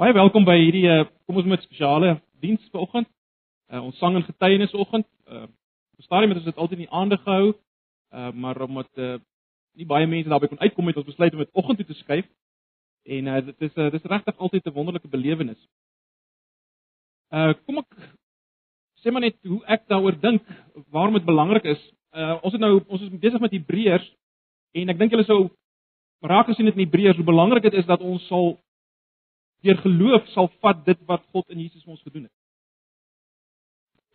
Baie welkom by hierdie uh, kom ons met spesiale diens vanoggend. Uh, ons sang en getuienisoggend. Uh, op stadium het ons dit altyd in die aande gehou. Uh, maar omdat uh, nie baie mense daarby kon uitkom het ons besluit om dit oggend toe te skuif. En uh, dit is uh, dit is regtig altyd 'n wonderlike belewenis. Uh kom ek sê maar net hoe ek daaroor dink waarom dit belangrik is. Uh ons het nou ons is besig met Hebreërs en ek dink julle sou raak gesien het in Hebreërs hoe belangrik dit is dat ons sal deur geloof sal vat dit wat God in Jesus vir ons gedoen het.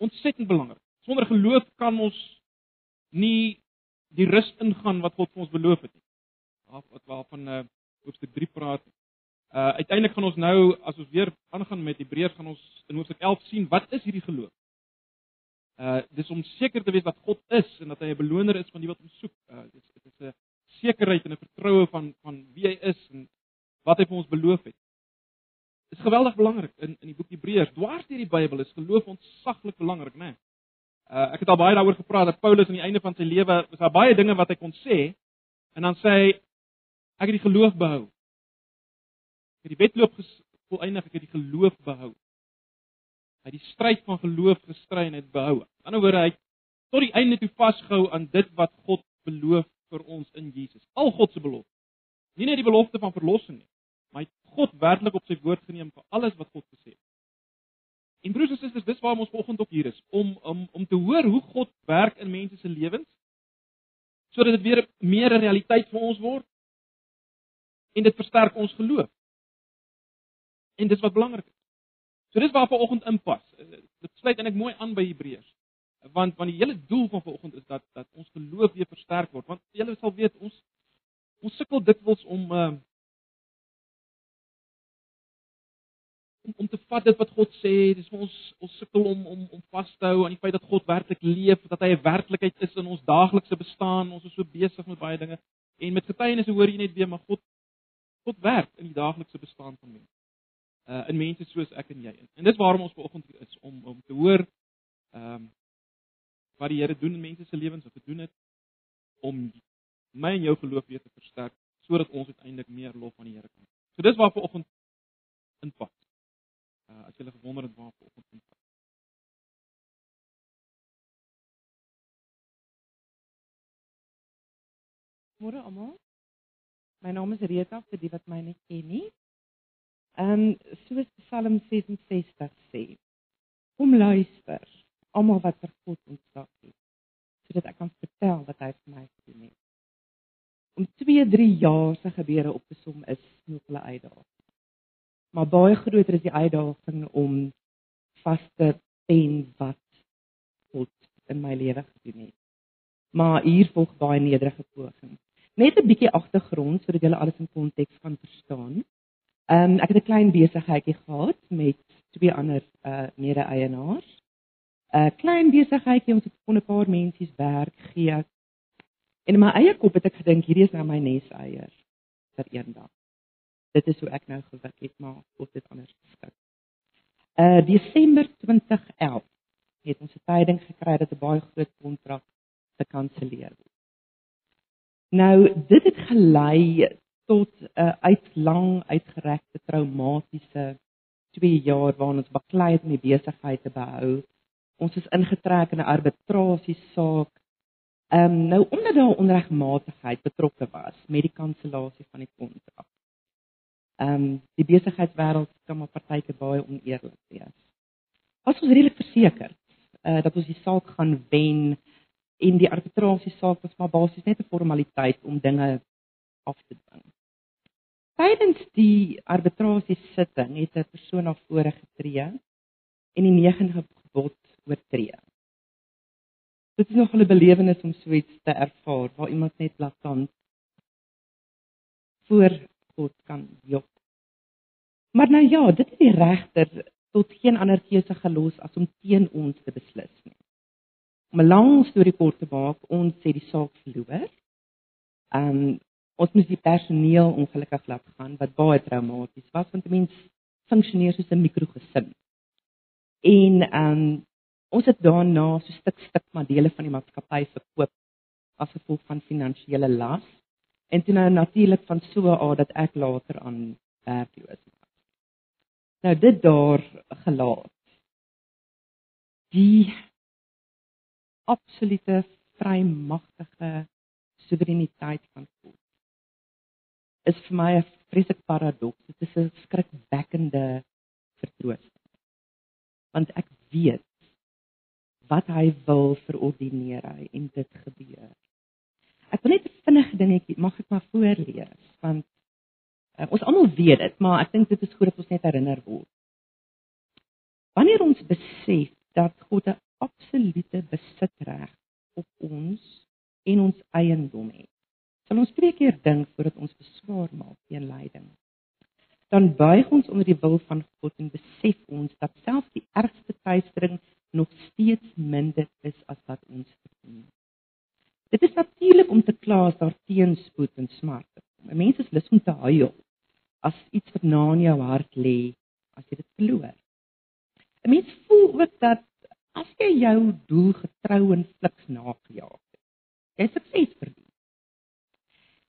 Ontsettend belangrik. Sonder geloof kan ons nie die rus ingaan wat God vir ons beloof het nie. Wat waarvan uh hoofstuk 3 praat. Uh uiteindelik gaan ons nou as ons weer aangaan met Hebreërs gaan ons in hoofstuk 11 sien wat is hierdie geloof? Uh dis om seker te wees dat God is en dat hy 'n beloner is van die wat hom soek. Uh dis dit is 'n sekerheid en 'n vertroue van van wie hy is en wat hy vir ons beloof het is geweldig belangrik in in die boek Hebreërs. Dwars deur die Bybel is geloof ontsaglik belangrik, né? Nee. Uh ek het al baie daaroor gepraat dat Paulus aan die einde van sy lewe was daar baie dinge wat hy kon sê en dan sê hy ek het die geloof behou. Ek het die wedloop volëindig, ek het die geloof behou. Hy het die stryd van geloof gestry en het behou. Aan die ander woorde hy tot die einde toe vasgehou aan dit wat God beloof vir ons in Jesus. Al God se belofte. Nie net die belofte van verlossing nie, maar hy God werklik op sy woord geneem vir alles wat God gesê het. En broers en susters, dis waarom ons vanoggend op hier is om om om te hoor hoe God werk in mense se lewens sodat dit weer meer 'n realiteit vir ons word en dit versterk ons geloof. En dis wat belangrik is. So dis waar vanoggend inpas. Dit sluit eintlik mooi aan by Hebreërs. Want want die hele doel van vanoggend is dat dat ons geloof weer versterk word. Want julle sal weet ons ons sukkel dikwels om uh om om te vat dit wat God sê, dis ons ons sukkel om om om vas te hou aan die feit dat God werklik leef, dat hy 'n werklikheid is in ons daaglikse bestaan. Ons is so besig met baie dinge en met getuienisse hoor jy net weer maar God God werk in die daaglikse bestaan van mense. Uh in mense soos ek en jy. En dis waarom ons vanoggend hier is om om te hoor ehm um, wat die Here doen in mense se lewens of gedoen het om my en jou geloof weer te versterk sodat ons uiteindelik meer lof aan die Here kan. So dis waar vanoggend inpas. Uh, as jy gewonder het waar vanoggend kom. Môre almal. My naam is Rita vir die wat my nie ken nie. Ehm um, soos Psalm 66 sê. Kom luister, almal wat vir God ontsag het, sodat ek kan vertel wat hy vir my gedoen het. Om 2, 3 jaar se gebeure op te som is nog 'n uitdaging. Maar baie groter is die uitdaging om vas te pen wat God in my lewe gedoen het. Maar hier volg baie nederige poging. Net 'n bietjie agtergrond sodat julle alles in konteks kan verstaan. Ehm um, ek het 'n klein besigheidjie gehad met twee ander uh mede-eienaars. 'n uh, Klein besigheidjie ons het vir 'n paar mensies werk gee. En in my eie kop het ek gedink hierdie is nou my neseiers vir eendag dit is hoe ek nou gewik het maar of dit anders geskik. Uh Desember 2011 het ons 'n tyding gekry dat 'n baie groot kontrak gekanselleer word. Nou dit het gelei tot 'n uh, uitlang uitgerekte traumatiese 2 jaar waarin ons baklei het om die besigheid te behou. Ons is ingetrek in 'n arbitrasiesaak. Ehm um, nou omdat daar onregmatigheid betrokke was met die kansellasie van die kontrak ehm um, die besigheidswêreld kan maar partyke baie oneerlik wees. As ons redelik verseker eh uh, dat ons die saak gaan wen en die arbitrasie saak was maar basies net 'n formaliteit om dinge af te dwing. Tydens die arbitrasie sitting het 'n persoon na vore getree en die negende gebod oortree. Dit is nog 'n belewenis om so iets te ervaar waar iemand net blaatant voor God kan jok. Maar nou ja, dit is die regter tot geen ander keuse gelos as om teen ons te beslis nie. Om 'n lang storie kort te maak, ons sê die saak verloor. Um ons moes die personeel ongelukkig laat gaan wat baie traumaties was want mense funksioneer soos 'n mikrogesin. En um ons het daarna so stuk stuk maar dele van die maatskappy verkoop as gevolg van finansiële las en toe nou natuurlik van so 'n aard dat ek later aan werkloos was. Nou dit daar gelaat. Die absolute vrymagtige soewereiniteit van God is vir my 'n vreeslike paradoks. Dit is 'n skrikwekkende vertroosting. Want ek weet wat hy wil verordineer hy en dit gebeur. Ek wil net 'n vinnige dingetjie mag ek maar voorlees want uh, ons almal weet dit, maar ek dink dit is goed dat ons net herinner word. Wanneer ons besef dat God 'n absolute besitreg op ons en ons eiendom het. Sal ons twee keer dink voordat ons beswaar maak teen lyding. Dan buig ons onder die wil van God en besef ons dat selfs die ergste teistering nog steeds minder is as wat ons verdien. Dit is natuurlik om te kla as daar teenspoed en smarte kom. Mense is lus om te huil as iets wat na in jou hart lê, as jy dit verloor. 'n Mens voel ook dat as jy jou doel getrou en fliks nagejaag het, jy sukses verdien.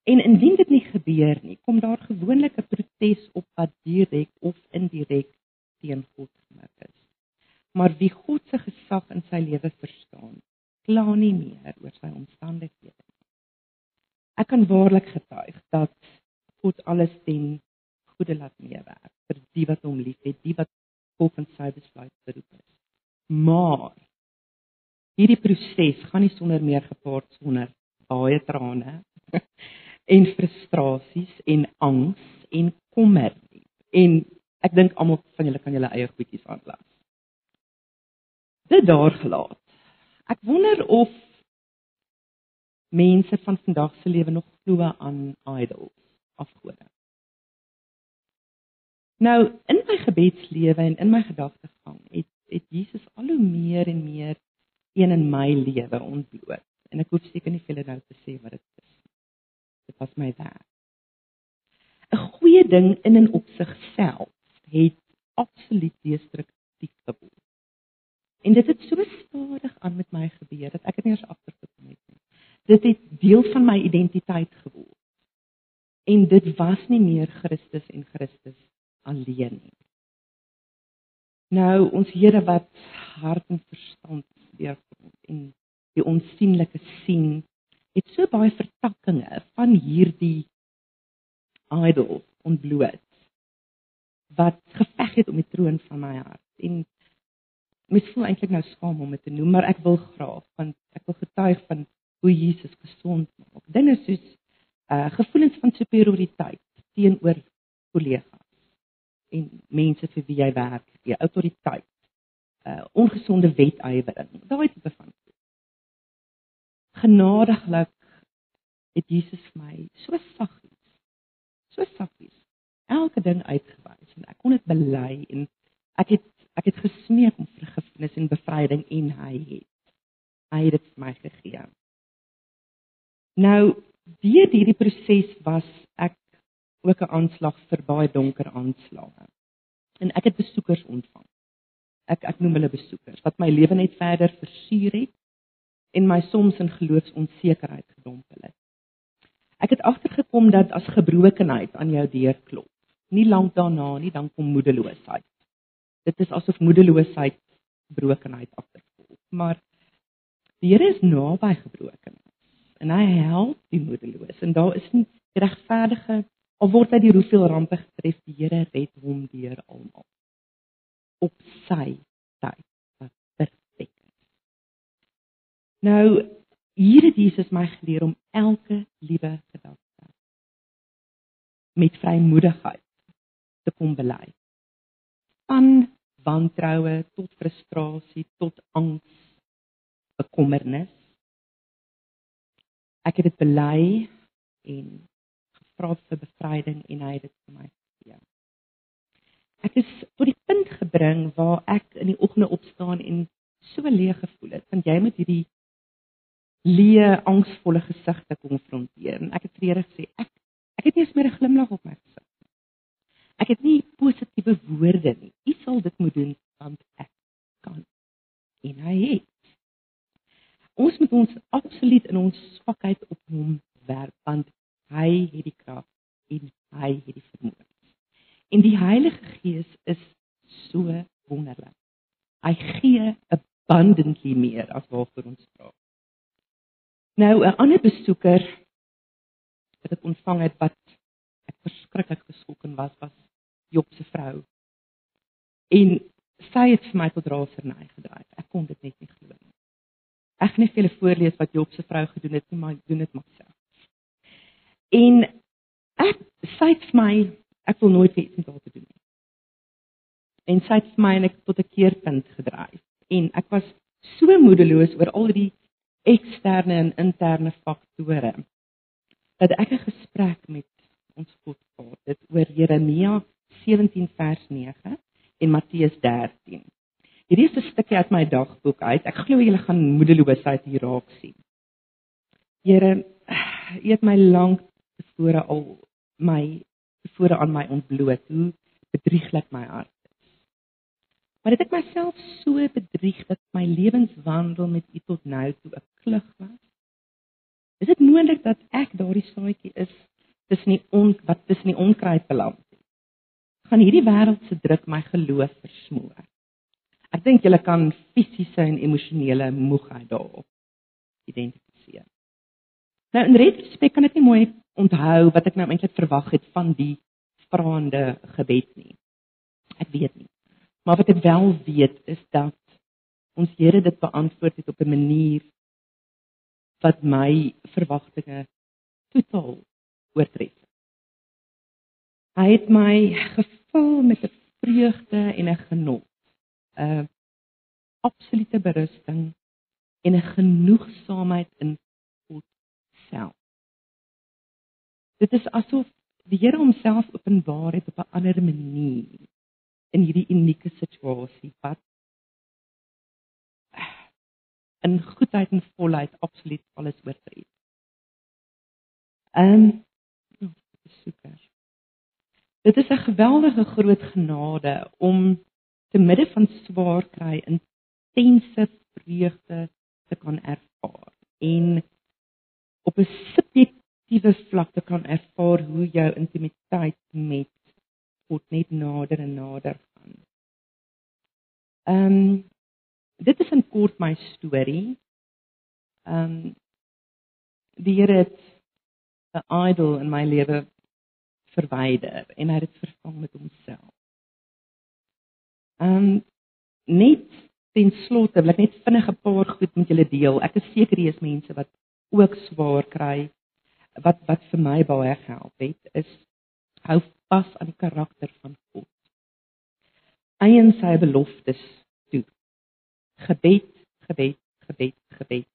En indien dit nie gebeur nie, kom daar gewoonlik 'n protes op wat direk of indirek teen God gerig is. Maar wie God se gesag in sy lewe verstaan, kla nie meer oor sy omstandighede nie. Ek kan waarlik getuig dat God alles ten goeie laat meewerk vir die wat hom liefhet, die wat volgens sy besluit beroep is maar hierdie proses gaan nie sonder meer gepaard sonder baie trane en frustrasies en angs en kommer nie. En ek dink almal van julle kan julle eie goedjies aanlas. Dit daar gelaat. Ek wonder of mense van vandag se lewe nog glo aan idols, afgode. Nou, in my gebedslewe en in my gedagtegang het het Jesus al hoe meer en meer een in my lewe ontbloot. En ek hoef seker nie vir julle nou te sê wat dit is. Dit was my werk. 'n Goeie ding in en op sigself het absoluut destruktief geword. En dit het so stadig aan met my gebeur dat ek dit nie eens agtergekom het nie. Dit het deel van my identiteit geword. En dit was nie meer Christus en Christus alleen nie. Nou ons Here wat hart en verstand weer en die onsigbare sien, het so baie vertakkings van hierdie idol ontbloot wat geveg het om die troon van my hart. En mens voel eintlik nou skaam om dit te noem, maar ek wil graag want ek wil getuig van hoe Jesus gesond maak. Dinge soos uh gevoelens van superioriteit teenoor kollegas en mense vir wie jy werk, die autoriteit, uh ongesonde wetywering, daai tipe van goed. Genadiglik het Jesus vir my so saggies, so saggies elke ding uitgewys en ek kon dit bely en ek het ek het gesmeek om vergifnis en bevryding en hy het hy het dit vir my gegee. Nou deur hierdie proses was ek ook 'n aanslag vir baie donker aanslae. En ek het besoekers ontvang. Ek ek noem hulle besoekers wat my lewe net verder versuur het en my soms in geloofsonsekerheid gedompel het. Ek het agtergekom dat as gebrokenheid aan jou deur klop, nie lank daarna nie dan kom moedeloosheid. Dit is asof moedeloosheid gebrokenheid agtervolg. Maar die Here is naby gebrokenes en hy help die moedeloos en daar is nie regverdige Al word hy die hoeveel rampe getref, die Here red hom deur almal. Op sy tyd wat perfek is. Nou hier het Jesus my geleer om elke liewe gedagte met vrymoedigheid te kom bely. Van wantroue tot frustrasie tot angs, bekommernis. Ek het dit bely en vra vir bevryding en hy het dit vir my gegee. Ek is tot die punt gebring waar ek in die oggende opstaan en so leeg gevoel het, want jy moet hierdie leë, angsvolle gesigte konfronteer. En ek het vir Here gesê, ek ek het nie eens meer 'n glimlag op my gesig. Ek het nie positiewe woorde nie. U sal dit moet doen want ek kan. En hy het. Ons moet ons absoluut in ons swakheid op hom werp want Hy het die krag en hy het die vermoë. En die Heilige Gees is so wonderlik. Hy gee abundantly meer as waarvoor ons vra. Nou 'n ander besoeker wat ek ontvang het wat ek verskriklik geskokken was was Job se vrou. En sy het vir my tot raserny gedryf. Ek kon dit net nie glo nie. Ek gaan nie vir julle voorlees wat Job se vrou gedoen het nie, maar doen dit myself. En ek sê vir my ek wil nooit iets met haar te doen hê. En sy het vir my net tot 'n keerpunt gedryf. En ek was so moedeloos oor al die eksterne en interne faktore dat ek 'n gesprek met ons God gehad het oor Jeremia 17 vers 9 en Matteus 13. Hierdie is 'n stukkie uit my dagboek uit. Ek glo julle gaan moedeloosheid hier raak sien. Here, U het my lank tevore al my tevore aan my ontbloot hoe bedrieglik my hart is. Maar dit het myself so bedrieg dat my lewenswandel met U tot nou toe 'n klug was. Is dit moontlik dat ek daardie saadjie is tussen die on wat tussen die onkruid beland? Gaan hierdie wêreld se druk my geloof versmoor? Ek dink julle kan fisiese en emosionele moegheid daarop identifiseer. Nou in retrospek kan ek nie mooi onthou wat ek nou eintlik verwag het van die vraende gebed nie. Ek weet nie. Maar wat ek wel weet is dat ons Here dit beantwoord het op 'n manier wat my verwagtinge totaal oortref. Hy het my gevul met 'n vreugde en 'n genot, 'n absolute berusting en 'n genoegsaamheid in God self. Dit is asof die Here homself openbaar het op 'n ander manier in hierdie unieke situasie wat in goedheid en volheid absoluut alles oortref. Ehm um, besoekers. Dit is 'n geweldige groot genade om te midde van swaar kry intense vreugde te kan ervaar en op 'n subjektiewe vlak te kan ervaar hoe jou intimiteit met God net nader en nader gaan. Ehm um, dit is 'n kort my storie. Ehm um, die Here het 'n idol in my lewe verwyder en hy het dit vervang met homself. Ehm um, net ten slotte wil ek net vinnig 'n paar goed met julle deel. Ek is seker hier is mense wat ook swaar kry. Wat wat vir my baie gehelp het is hou vas aan die karakter van God. Eien sy beloftes toe. Gebed, gebed, gebed, gebed.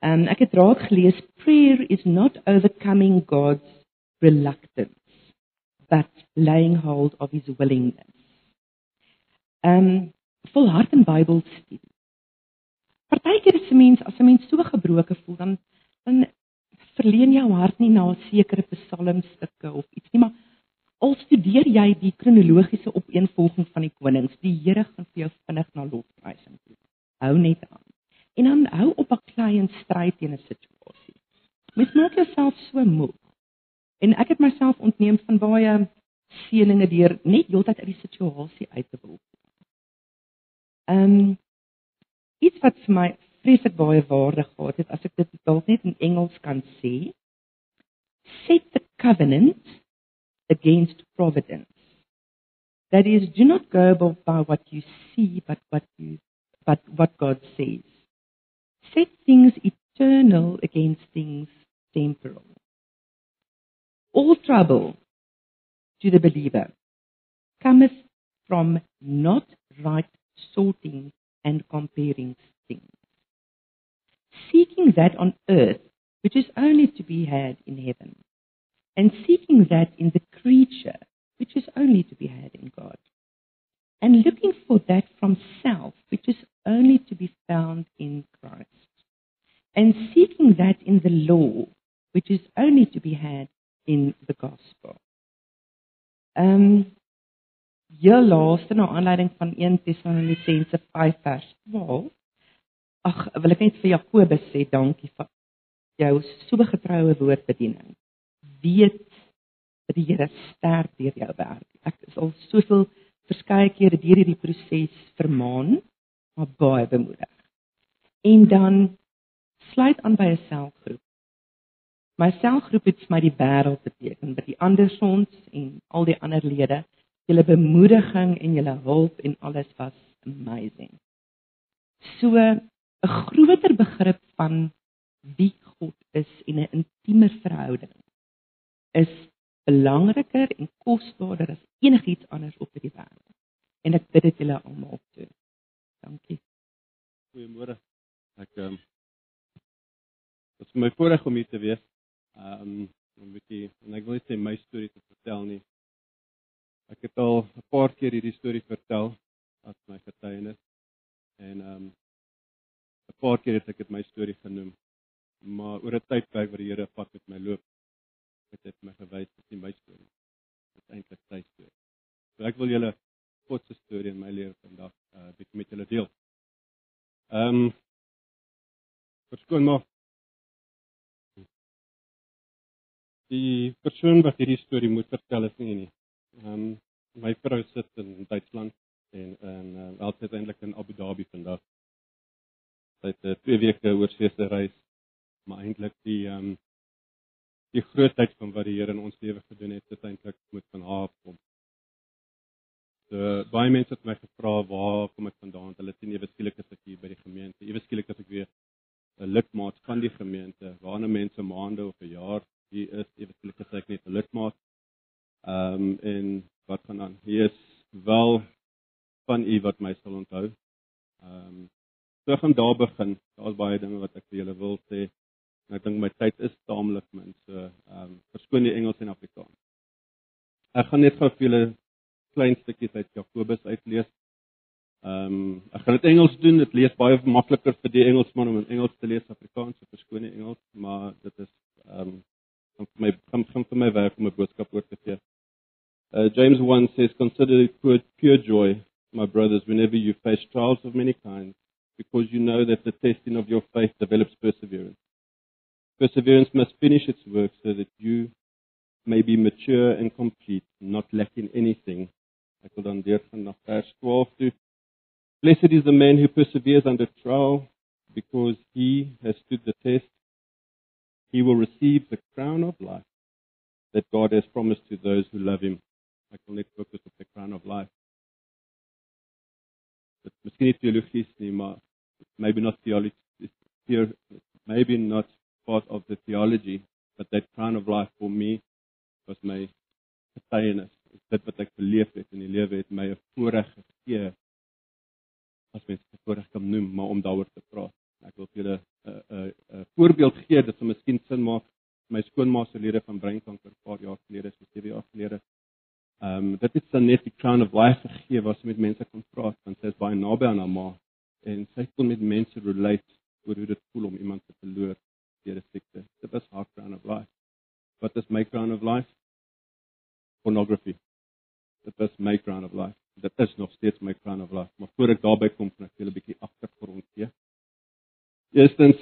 En ek het raak gelees prayer is not overcoming God's reluctance but laying hold of his willingness. Um volhard in Bybelstudie. Partykeer is 'n mens as 'n mens so gebroken voel dan dan verleen jou hart nie na sekere psalmstukke of iets nie, maar al studeer jy die kronologiese opeenvolging van die konings, die Here gaan vir jou vinnig na lofprysing toe. Hou net aan. En dan hou op 'n klein stryd teen 'n situasie. Mens maak jouself so moeg. En ek het myself ontneem van baie seëninge deur net heeltyd uit die situasie uit te wil. Ehm um, iets wat vir my vreeslik baie waarde gehad het as ek dit dalk net in Engels kan sê. Set the covenant against providence. That is, do not go by what you see, but what you, but what God says. Set things eternal against things temporal. All trouble to the believer cometh from not right sorting and comparing things. Seeking that on earth which is only to be had in heaven and seeking that in the creature which is only to be had in God, and looking for that from self which is only to be found in Christ, and seeking that in the law which is only to be had in the gospel. Um heel laaste na aanleiding van 1 Tessalonisense 5 vers 12. Ag, wil ek net vir Jakobus sê dankie vir jou so getroue woordbediening weet dat die Here sterk deur jou werk. Ek is al soveel verskeie kere deur hierdie proses vermaan, maar baie bemoedig. En dan sluit aan by 'n selgroep. My selgroep het vir my die wêreld beteken, by die andersons en al die ander lede. Julle bemoediging en julle hulp en alles was amazing. So 'n groter begrip van wie God is en 'n intieme verhouding is belangriker en kosbaarder as enigiets anders op hierdie wêreld. En ek bid dit julle almal toe. Dankie. Goeiemôre. Ek ehm um, Dit is my voorreg om hier te wees. Ehm um, om 'n bietjie en ek wil net sê my storie te vertel nie. Ek het al 'n paar keer hierdie storie vertel as my getuienis en ehm um, 'n paar keer het ek dit my storie genoem. Maar oor 'n tydperk wat die Here vat met my loop, het dit my gewys dit is nie my storie. Dit is eintlik sy storie. So ek wil julle God se storie in my lewe vandag 'n uh, bietjie met julle deel. Ehm um, Verskoon maar. Die persoon wat hierdie storie moet vertel is nie nie. Ehm um, my vrou sit in Duitsland en en uh, altyd eintlik in Abu Dhabi vandag. Sy het uh, twee weke oorsee se reis, maar eintlik die ehm um, die grootheid van wat die Here in ons lewe gedoen het, is eintlik moet van haar kom. So baie mense het my gevra waar kom ek vandaan? Hulle sien ewe skielik as ek hier by die gemeente, ewe skielik as ek weer 'n lidmaat van die gemeente, waarna mense maande of 'n jaar hier is, ewe skielik as ek net 'n lidmaat. Ehm um, en wat gaan aan? Hier is wel van u wat my sal onthou. Ehm um, so gaan daar begin. Daar's baie dinge wat ek vir julle wil sê. En ek dink my tyd is taamlik min. So ehm um, verskoon die Engels en Afrikaans. Ek gaan net gou vir julle klein stukkies uit Jakobus uitlees. Ehm um, ek gaan dit Engels doen. Dit lees baie makliker vir die Engelsman om in Engels te lees Afrikaans. So verskoon die Engels, maar dit is ehm um, van my van van vir my werk om 'n boodskap oor te gee. Uh, James 1 says, Consider it pure, pure joy, my brothers, whenever you face trials of many kinds, because you know that the testing of your faith develops perseverance. Perseverance must finish its work so that you may be mature and complete, not lacking anything. Ek wil dan na vers 12 toe. Blessed is the man who perseveres under trial, because he has stood the test. He will receive the crown of life that God has promised to those who love him. Ek wil net fokus op the crown of life. Dit miskien nie teologies nie, maar maybe not theology, maybe not part of the theology, but that crown of life for me was my getuienis. Dit wat ek beleef het in die lewe het my 'n voorreg gegee as mens voorreg kan noem, maar om daaroor te praat. Ek wil julle 'n 'n 'n voorbeeld gee dit miskien sin maak. My skoonma se lede van breinkanker 'n paar jaar gelede, so 7 jaar gelede, Ehm um, dit het dan net die crown of life gegee waar sy met mense kon praat want sy is baie naby aan haar ma en sy kon met mense relate oor hoe dit voel om iemand te verloor deur 'n siekte. Dit was haar crown of life. Wat is my crown of life? Pornography. Dit was my crown of life. Dit is nog steeds my crown of life. Maar voor ek daarby kom, kan ek julle 'n bietjie agtergrond gee. Eerstens,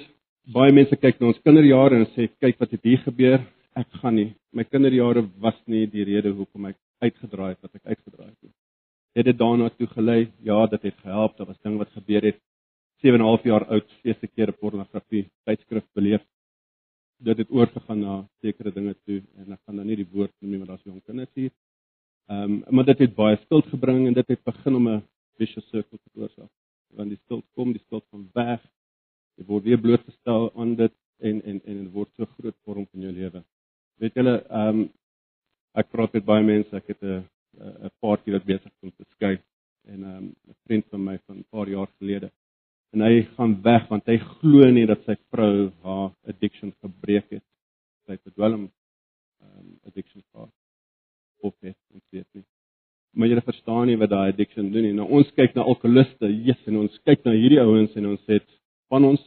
baie mense kyk na ons kinderjare en sê kyk wat het hier gebeur. Ek gaan nie. My kinderjare was nie die rede hoekom ek uitgedraai het wat ek uitgedraai het. Het dit daarna toe gelei? Ja, dit het gehelp. Daar was ding wat gebeur het. 7 en 'n half jaar oud, eerste keer pornografie tydskrif beleef. Dit het oorgegaan na sekere dinge toe en ek gaan nou nie die woord noem nie, maar daar's jong kinders hier. Ehm, um, maar dit het baie skuld gebring en dit het begin om 'n vicious circle te veroorsaak. Want die skuld kom, die skuld kom weg. Jy word weer blootgestel aan dit en en en dit word so groot vorm in jou lewe. Weet julle, ehm um, ek praat met baie mense, ek het 'n 'n paar keer wat besig om te skei en ehm, 'n um, vriend van my van 'n paar jaar gelede. En hy gaan weg want hy glo nie dat sy vrou haar addiction gebreek het. Sy het dwelm ehm um, addiction gehad. Of het, ons weet nie. Maar jy verstaan nie wat daai addiction doen nie. Nou ons kyk na alkoholiste, Jesus, en ons kyk na hierdie ouens en ons sê van ons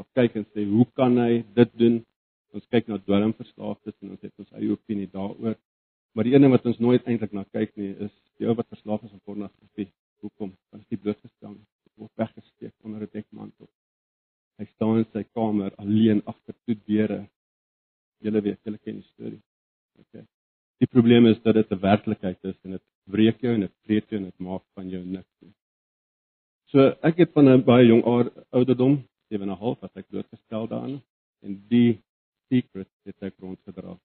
of kyk en sê hoe kan hy dit doen? Ons kyk na dwelmverslaafdes en ons het ons eie opinie daaroor. Maar die ene wat ons nooit eintlik na kyk nie, is die ou wat verslaaf is aan pornografie. Hoekom? Want hy blootgestel word weggesteek onder 'n dekmantel. Hy staan in sy kamer alleen agter toe deure. Julle weet, julle ken die storie. Okay. Die probleem is dat dit 'n werklikheid is en dit breek jou en dit vreet jou en dit maak van jou niks. So ek het van 'n baie jong ouderdom, 7 en 'n half, as ek blootgestel daaraan en die secret het ek rondgedra.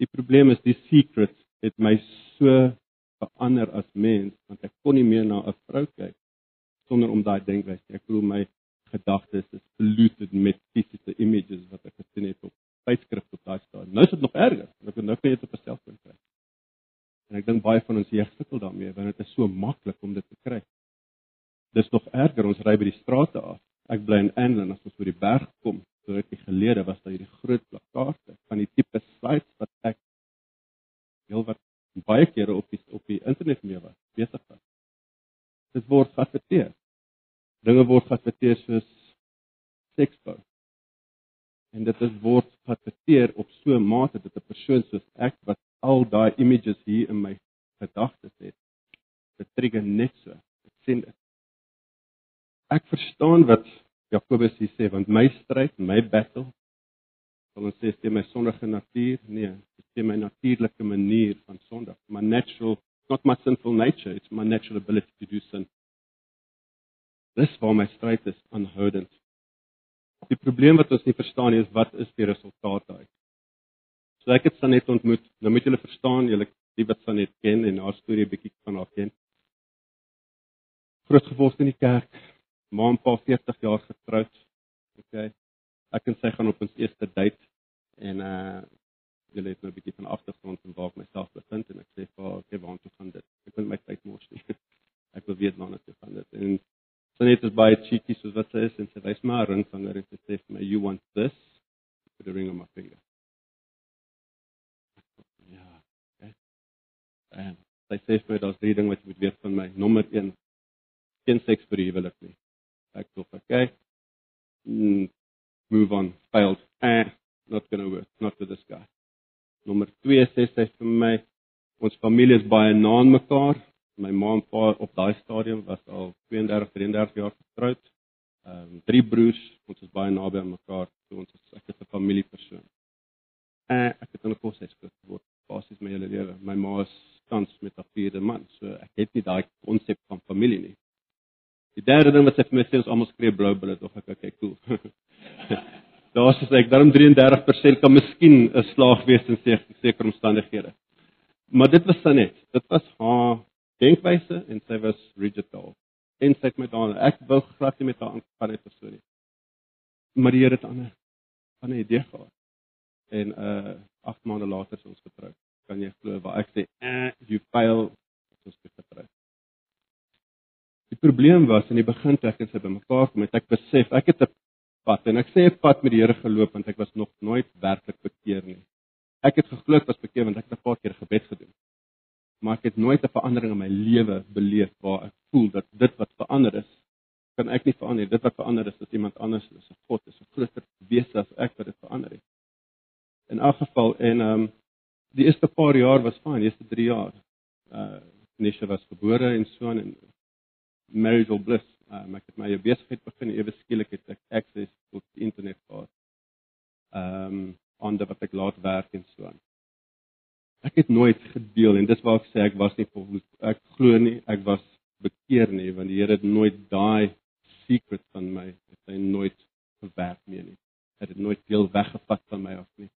Die probleem is die secret het my so verander as mens want ek kon nie meer na 'n vrou kyk sonder om daai denkwyse. Ek voel my gedagtes is polluted met fisiese images wat ek gesien het op tydskrif op daai stadium. Nou is dit nog erger. Ek kan nou kan jy dit op 'n selfoon kry. En ek dink baie van ons hier sukkel daarmee want dit is so maklik om dit te kry. Dis nog erger ons ry by die strate af. Ek bly in Engeland as ons oor die berg kom. So rukkie gelede was daar hierdie groot plakate van die tipe slides wat ek heel wat baie kere op die op die internet mee was besig was. Dit word geadverteer. Dinge word geadverteer soos seksbou. En dit is word geadverteer op so 'n mate dat 'n persoon soos ek wat al daai images hier in my gedagtes het, dit trigger net so. Ek sien dit. Ek verstaan wat Jakobus hier sê want my stryd, my battle sal ons sê teen my sondige natuur, nee, teen my natuurlike manier van sondig, my natural not my sinful nature, it's my natural ability to do sin. Dis waar my stryd is aanhoudend. Die probleem wat ons nie verstaan nie is wat is die resultaat daai? So ek het Sanet ontmoet. Nou moet julle verstaan, julle die wat Sanet ken en haar storie bietjie van haar ken. Groot geword in die kerk, ma en pa 40 jaar getroud. OK. Ek en sy gaan op ons eerste date en uh julle het nou 'n bietjie van agtergrond en waar ek myself bevind en ek sê vir haar, "Oké, waar toe gaan dit? Ek wil my tyd mors nie. ek wil weet waarna toe gaan dit." En sy net is baie cheeky soos wat sy is en sy wys my 'n ring haar en sy sê vir my, "You want this?" Put a ring on my finger. Ja, okay. En sy sê vir my daar's drie dinge wat jy moet weet van my. Nommer 1: geen seks vir huwelik nie. Sê, "Okay." Mm, move on. Failed. Eh, not going to work. Not with this guy. Nommer 2 sê sy vir my ons familie is baie na aan mekaar. My ma en pa op daai stadium was al 32, 33 jaar getroud. Ehm um, drie broers, ons is baie naby aan mekaar. So ons is ek is 'n familiepersoon. En ek het in 'n koshuis groot geword. Basies my hele lewe. My ma is tans met 'n vierde man, so ek het nie daai konsep van familie nie. Die derde ding wat sy vir my sê is almal skree blou bulle, tog ek kyk cool. Daar sê ek daarom 33% kan miskien 'n slaag wees in sekere omstandighede. Maar dit was sy net. Dit was haar denkwyse en sy was rigid daar. En sy het my daar ek wou glad nie met haar aangaan het persoon nie. Maar die Here het ander ander idee gehad. En uh 8 maande later is ons getroud. Kan jy glo waar ek sê, "Eh, you fail." Ons het getroud. Die probleem was in die begin toe ek en sy bymekaar kom het ek besef ek het 'n pad en ek sê 'n pad met die Here geloop want ek was nog nooit werklik bekeer nie. Ek het geglo ek was bekeer want ek het 'n paar keer gebed gedoen. Maar ek het nooit 'n verandering in my lewe beleef waar ek voel dat dit wat verander is, kan ek nie verander. Dit wat verander is, is iemand anders, is 'n God, is 'n groter wese as ek wat dit verander het. In elk geval en ehm um, die eerste paar jaar was fyn, die eerste 3 jaar. Uh Nisha was gebore en so en marital bliss. Um, ek het my besigheid begin ewe skielik het ek access tot die internet gehad. Ehm um, onder wat ek laat werk en so aan. Ek het nooit gedeel en dis waar ek sê ek was nie volgens ek glo nie ek was bekeer nie want die Here het nooit daai secret van my het hy nooit verwerk nie nie. Hy het dit nooit deel weggevat van my af nie.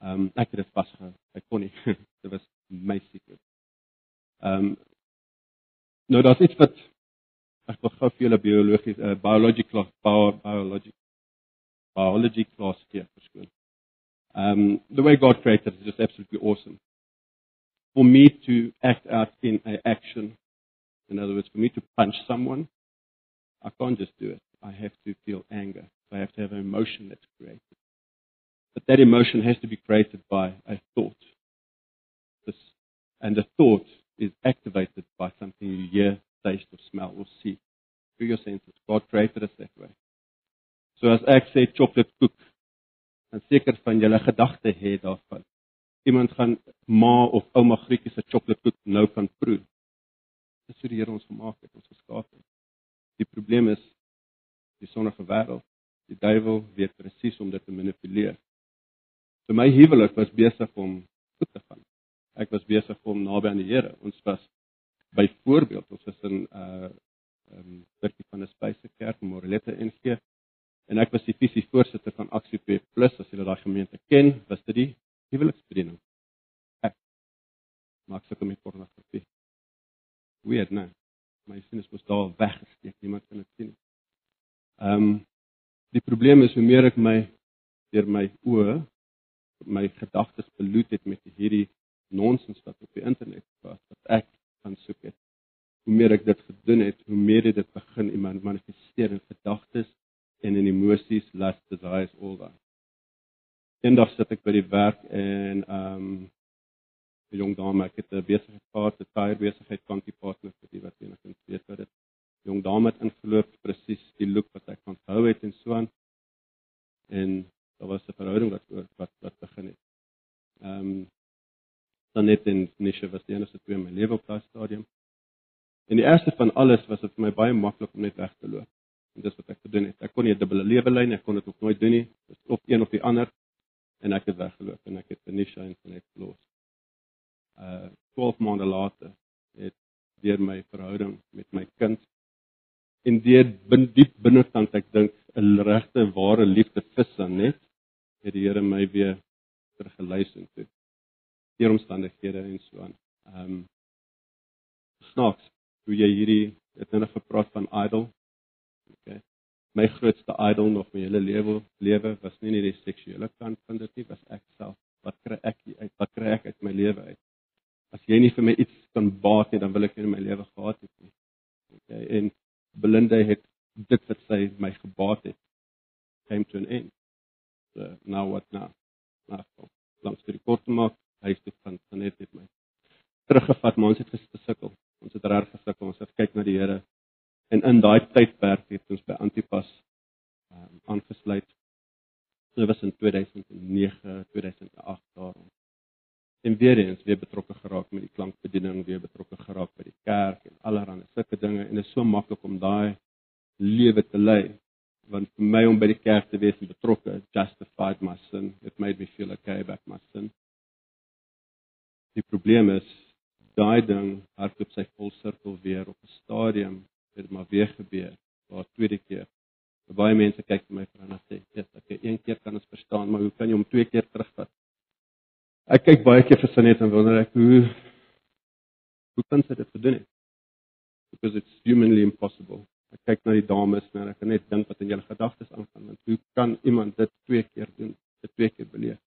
Ehm um, ek het dit vasgehou. Ek kon nie. dit was my secret. Ehm um, nou daar's iets wat ek wil gou vir julle biologies 'n uh, biology class biology biology class gee verskoon. Um the way God created is just absolutely awesome. For me to act out in a action, in other words, for me to punch someone, I can't just do it. I have to feel anger. So I have to have an emotion that's created. But that emotion has to be created by a thought. This, and the thought is activated by something you hear, taste or smell or see through your senses. God created us that way. So as ek sê chocolate koek, dan seker van julle gedagte het daarvan. Iemand gaan ma of ouma Grietjie se chocolate koek nou kan proe. Dis hoe die Here ons gemaak het, ons geskaap het. Die probleem is die sondige wêreld. Die duiwel weet presies om dit te manipuleer. So my huwelik was besig om goed te gaan. Ek was besig om naby aan die Here. Ons was byvoorbeeld ons is in 'n uh, um, stukkie van 'n spysekerk in Morelette NG en ek was die visie voorsitter van Aksie P+ as julle daai gemeente ken, was dit die huweliksbediening. Ek maak sukkel met pornografie. Weird, né? My sinus was daar weggesteek, niemand kan dit sien nie. Ehm um, die probleem is hoe meer ek my deur my oë my gedagtes beloed het met hierdie nonsens wat op die internet was wat ek gaan soek het. Hoe meer ek dit gedoen het, hoe meer het dit begin in my manifesteer in gedagtes en in emosies, lust, desires, all that. Eendag sit ek by die werk en ehm um, 'n jong dame, ek het 'n besigheid gehad, 'n tyre besigheid van die partner vir die wat enigins weet wat dit. Jong dame het ingeloop presies die look wat ek van hou het en so aan. En daar was 'n verhouding wat wat wat begin het. Ehm um, dan net in Nisha was die enigste twee in my lewe op daai stadium. En die eerste van alles was dit vir my baie maklik om net weg te loop. En dis wat ek gedoen het. Ek kon nie 'n dubbele lewe lei nie, ek kon dit ook nooit doen nie. Dit is of een of die ander en ek het weggeloop en ek het Nisha en net los. Uh 12 maande later het deur my verhouding met my kind en deur bin diep binnekant ek dink 'n regte ware liefde vis aan net het die Here my weer teruggelys en deur omstandighede en so aan. Ehm um, snaaks hoe jy hierdie het nou gepraat van idol. Okay. My grootste idol nog my hele lewe lewe was nie net die seksuele kant van dit nie, was ek self. Wat kry ek uit? Wat kry ek uit my lewe uit? As jy nie vir my iets kan baat nie, dan wil ek nie my lewe gehad het nie. Okay. En Belinda het dit wat sy my gebaat het came to an end. So now what now? Nou, langs die kort maak, huis toe van van net met my teruggevat maar ons het gesukkel. Ons het reg gesukkel ons het kyk na die Here. En in daai tydperk het ons by Antipas um, aangesluit. So was in 2009 2008 daarom en weer eens weer betrokke geraak met die klankbediening weer betrokke geraak by die kerk en allerlei sulke dinge. En dit is so maklik om daai lewe te lei want vir my om by die kerk te wees en betrokke justified my sin. It made me feel okay about my sin Die probleem is daai ding hardloop sy vol sirkel weer op 'n stadium het maar weer gebeur. Waar tweede keer. Baie mense kyk vir my vra en sê, "Ja, ek een keer kan ons verstaan, maar hoe kan jy hom twee keer terugvat?" Ek kyk baie keer vir Sanet en wonder ek hoe hoe kan sy dit gedoen het? Because it's humanly impossible. Ek kyk na die dames en ek kan net dink wat in julle gedagtes aangaan want hoe kan iemand dit twee keer doen? Dit twee keer beleef.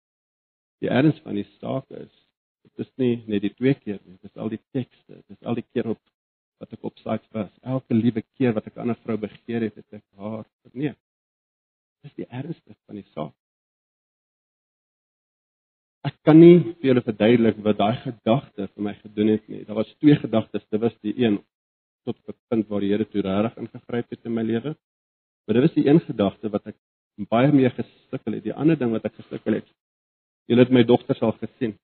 Die erns van die saak is Dit is nie net die twee keer nie, dit is al die tekste, dit is al die keer op wat ek op sites was. Elke liewe keer wat ek 'n ander vrou begeer het, het ek haar verneem. Dis die ernstigste van die saak. Ek kan nie vir julle verduidelik wat daai gedagte vir my gedoen het nie. Daar was twee gedagtes. Dit was die een tot op 'n punt waar die Here toe regtig ingegryp het in my lewe. Maar dit was die een gedagte wat ek baie mee gesukkel het. Die ander ding wat ek gesukkel het. Julle het my dogter al gesien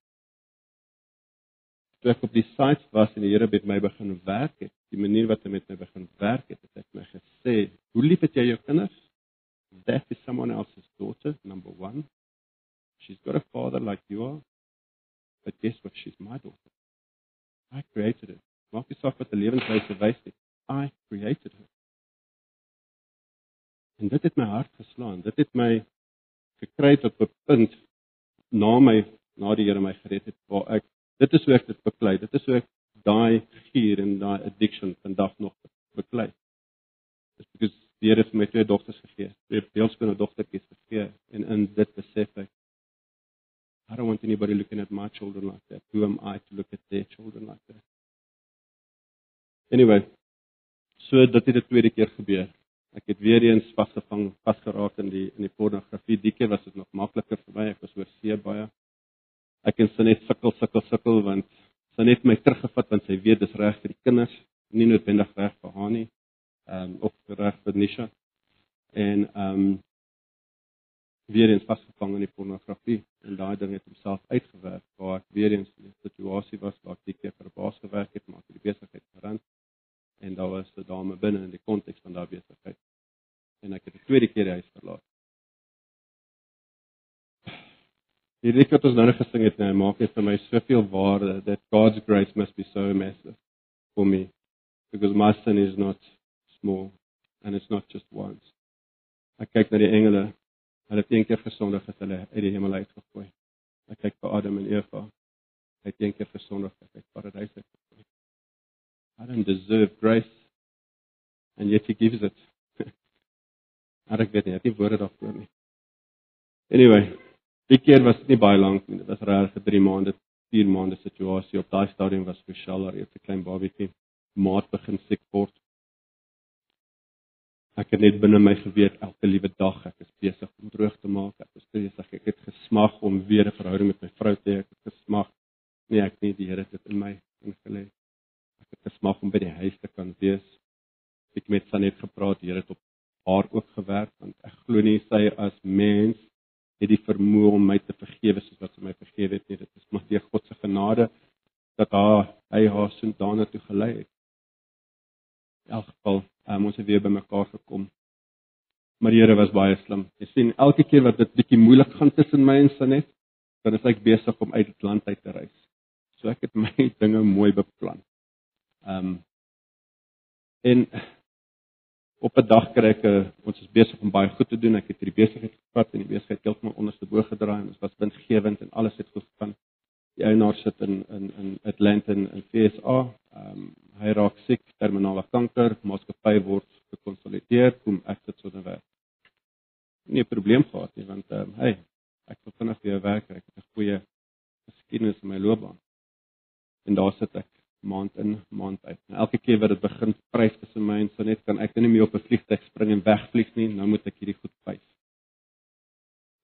toe ek op die sites was en die Here met my begin werk het, die manier wat hy met my begin werk het, het hy my gesê, "Hoe lief het jy jou kinders? That is someone else's daughter, number 1. She's got a father like you are, but guess what? She's my daughter. I created her. Maak nie saak wat 'n lewenswyse wys nie. I created her." En dit het my hart geslaan. Dit het my gekry tot 'n punt na my na die Here my gered het waar ek Dit is hoe ek dit beklei. Dit is hoe ek daai gier en daai addiction vandag nog beklei. Dis because die Here het my twee dogters gegee. Twee beeldskone dogtertjies gegee en in dit besef ek I don't want anybody looking at my children like that. Who am I to look at their children like that? Anyway, so dit het die tweede keer gebeur. Ek het weer eens vasgevang, vasgeraak in die in die pornografie. Die keer was dit nog makliker vir my. Ek was oor see baie ek en sy net sukkel sukkel sukkel want sy net my teruggevat want sy weet dis reg vir die kinders nie noodwendig reg vir haar nie ehm um, of reg vir Nisha. En ehm um, weer eens vasgevang in die pornografie en daai ding het homself uitgewerk waar ek weer eens in 'n situasie was waar ek die keer vir 'n baas gewerk het maar die besigheid gerand en daar was 'n dame binne in die konteks van daardie besigheid. En ek het die tweede keer die huis verlaat Die lied wat ons nou net gesing het, nou maak dit vir my soveel waarde that God's grace must be so massive. for me because my sin is not small and it's not just once. Ek kyk na die engele. Hulle het een keer gesondig as hulle uit die hemel uitgegooi. Ek kyk vir Adam en Eva. Hy het een keer gesondig as hy paradys uitgegooi. Adam deserve grace and yet he gives it. Maar ek weet nie, ek het nie woorde daarvoor nie. Anyway, die keer was nie baie lank nie. Dit was regtig 3 maande, 4 maande situasie. Op daai stadium was Michelle al eers 'n klein babietjie. Maat begin siek word. Ek het net binne my geweet elke liewe dag ek is besig om droog te maak. Ek is besig. Ek het gesmag om weer 'n verhouding met my vrou te hê. Ek het gesmag. Nee, ek nie die Here dit in my ingelê. Ek het gesmag om by die huis te kan wees. Ek het met Sanet gepraat. Die Here het op haar ook gewerk want ek glo nie sy as mens het die vermoë om my te vergewe soos wat sy my vergewe het nie. Dit is maar deur God se genade dat haar hy haar so daarna toe gelei het. In elk geval, um, ons het weer by mekaar gekom. Maar die Here was baie slim. Jy sien, elke keer wat dit bietjie moeilik gaan tussen my en Sanet, dan is ek besig om uit die land uit te reis. So ek het my dinge mooi beplan. Ehm um, en op 'n dag kry ek 'n ons is besig om baie goed te doen. Ek het hierdie besigheid gevat en die besigheid heeltemal onderste bo gedraai en dit was winsgewend en alles het goed gegaan. Die eienaar sit in in in Atlanta in, in FSA. Ehm um, hy raak siek, terminale kanker, maatskappy word gekonsolideer, kom ek sit so 'n werk. Nie 'n probleem gehad nie want ehm um, hey, ek wil vinnig weer werk, ek het 'n goeie geskiedenis in my loopbaan. En daar sit ek maand in maand uit. En elke keer wat dit begin prys tussen my en Sanet, kan ek nie meer op 'n vliegtuig spring en wegvlieg nie. Nou moet ek hierdie goed prys.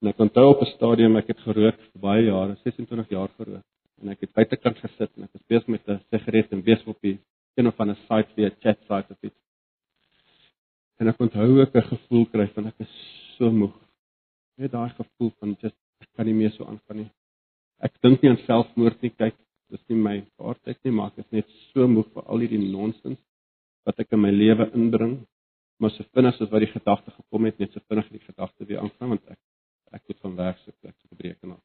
En ek onthou op 'n stadium ek het gerook vir baie jare, 26 jaar gerook. En ek het buitekant gesit en ek was besig met 'n sigaret en besig op die een of ander site vir 'n chat site of iets. En ek onthou ek 'n gevoel kry van ek is so moeg. Net daai gevoel van just kan nie meer so aangaan nie. Ek dink nie aan selfmoord nie, kyk, dis nie my vaartyd nie, maar ek is net so moeg vir al hierdie nonsens wat ek in my lewe inbring. Maar so vinnig as wat die gedagte gekom het, net so vinnig die gedagte weer aangaan want ek ek moet van werk so plek so gebreek en al.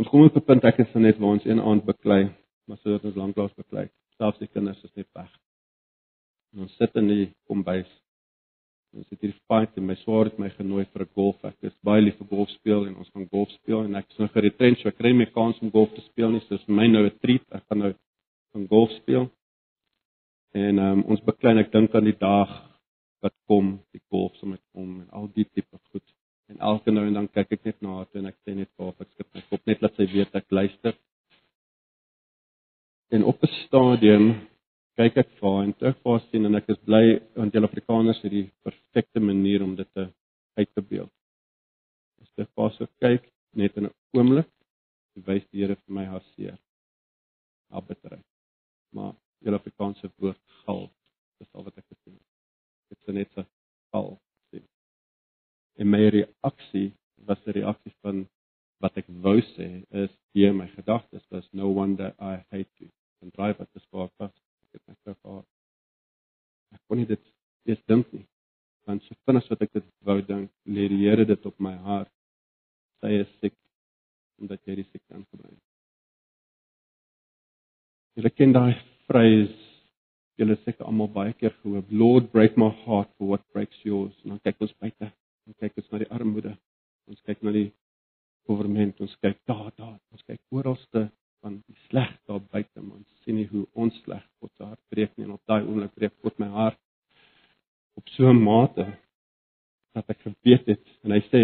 Ons kom op 'n punt ek is net waar ons een aand beklei, maar sodat ons lanklaas beklei. Selfs die kinders is net weg. En ons sit in die kombuis Ons het hier fight en my swaar het my genooi vir 'n golf. Ek is baie lief vir golf speel en ons gaan golf speel en ek is nou geretrench, so ek kry my kans om golf te speel nie. So vir my nou 'n treat. Ek gaan nou van golf speel. En um, ons beklein ek dink aan die dag wat kom, die golf sal met kom en al die tipe goed. En elke nou en dan kyk ek net na haar en ek sê net vir haar ek skep my kop net laat sy weet ek luister. En op 'n stadium kyk ek vir en terug vir sien en ek is bly want julle Afrikaners het die perfekte manier om dit te uit te beeld. As dit pas so kyk net in 'n oomblik, wys die Here vir my haar seer. Haar bitterheid. Maar julle Afrikaanse woord gal, dis al wat ek gesien het. Dit is net so gal sien. En my reaksie was 'n reaksie van wat ek wou sê is hier my gedagtes was no wonder I hate you. En dryf wat dit spaar vas het my vrou gehad. Ek kon nie dit eers dink nie. Want so vinnig wat ek dit wou dink, lê die Here dit op my hart. Sy is siek omdat jy die siekte aangebring het. Jy ken daai phrase julle seker almal baie keer gehoor, Lord break my heart for what breaks yours. En dan kyk ons buite, ons kyk ons na die armoede. Ons kyk na die government, ons kyk daar, daar, ons kyk oralste van die sleg daar buite man. Sien nie hoe ons sleg God se hart breek nie en op daai oomblik breek God my hart op so 'n mate dat ek geweet het en hy sê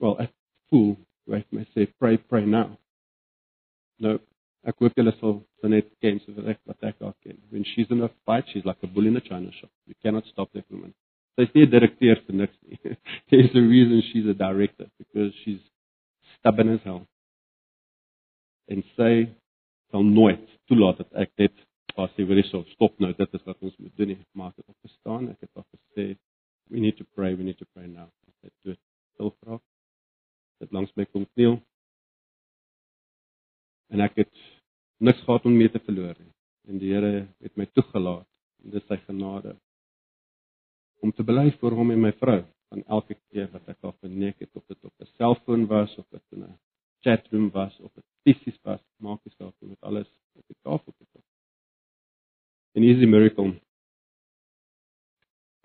well ek voel het my sê pray pray now. Nou ek hoop julle sal dan net ken so wat ek wat ek ook ken. When she's in a fight she's like a bull in a china shop. You cannot stop that woman. Sy is nie 'n direkteur vir niks nie. There's a reason she's a director because she's stubborn as hell en sy sal nooit toelaat dat ek net pas sê weer so stop nou dit is wat ons moet doen. Nie maak dit op verstaan ek het al gesê we need to pray we need to pray now. Dit doen stil vra dit langs my kom kniel. En ek het niks gehad om mee te verloor nie. En die Here het my toegelaat en dit is sy genade om te bely vir hom en my vrou van elke keer wat ek al verneek het of dit op 'n selfoon was of dit in 'n chatroom was of dit fisies was, maak nie saak met alles op die tafel te sit. En hier is die miracle.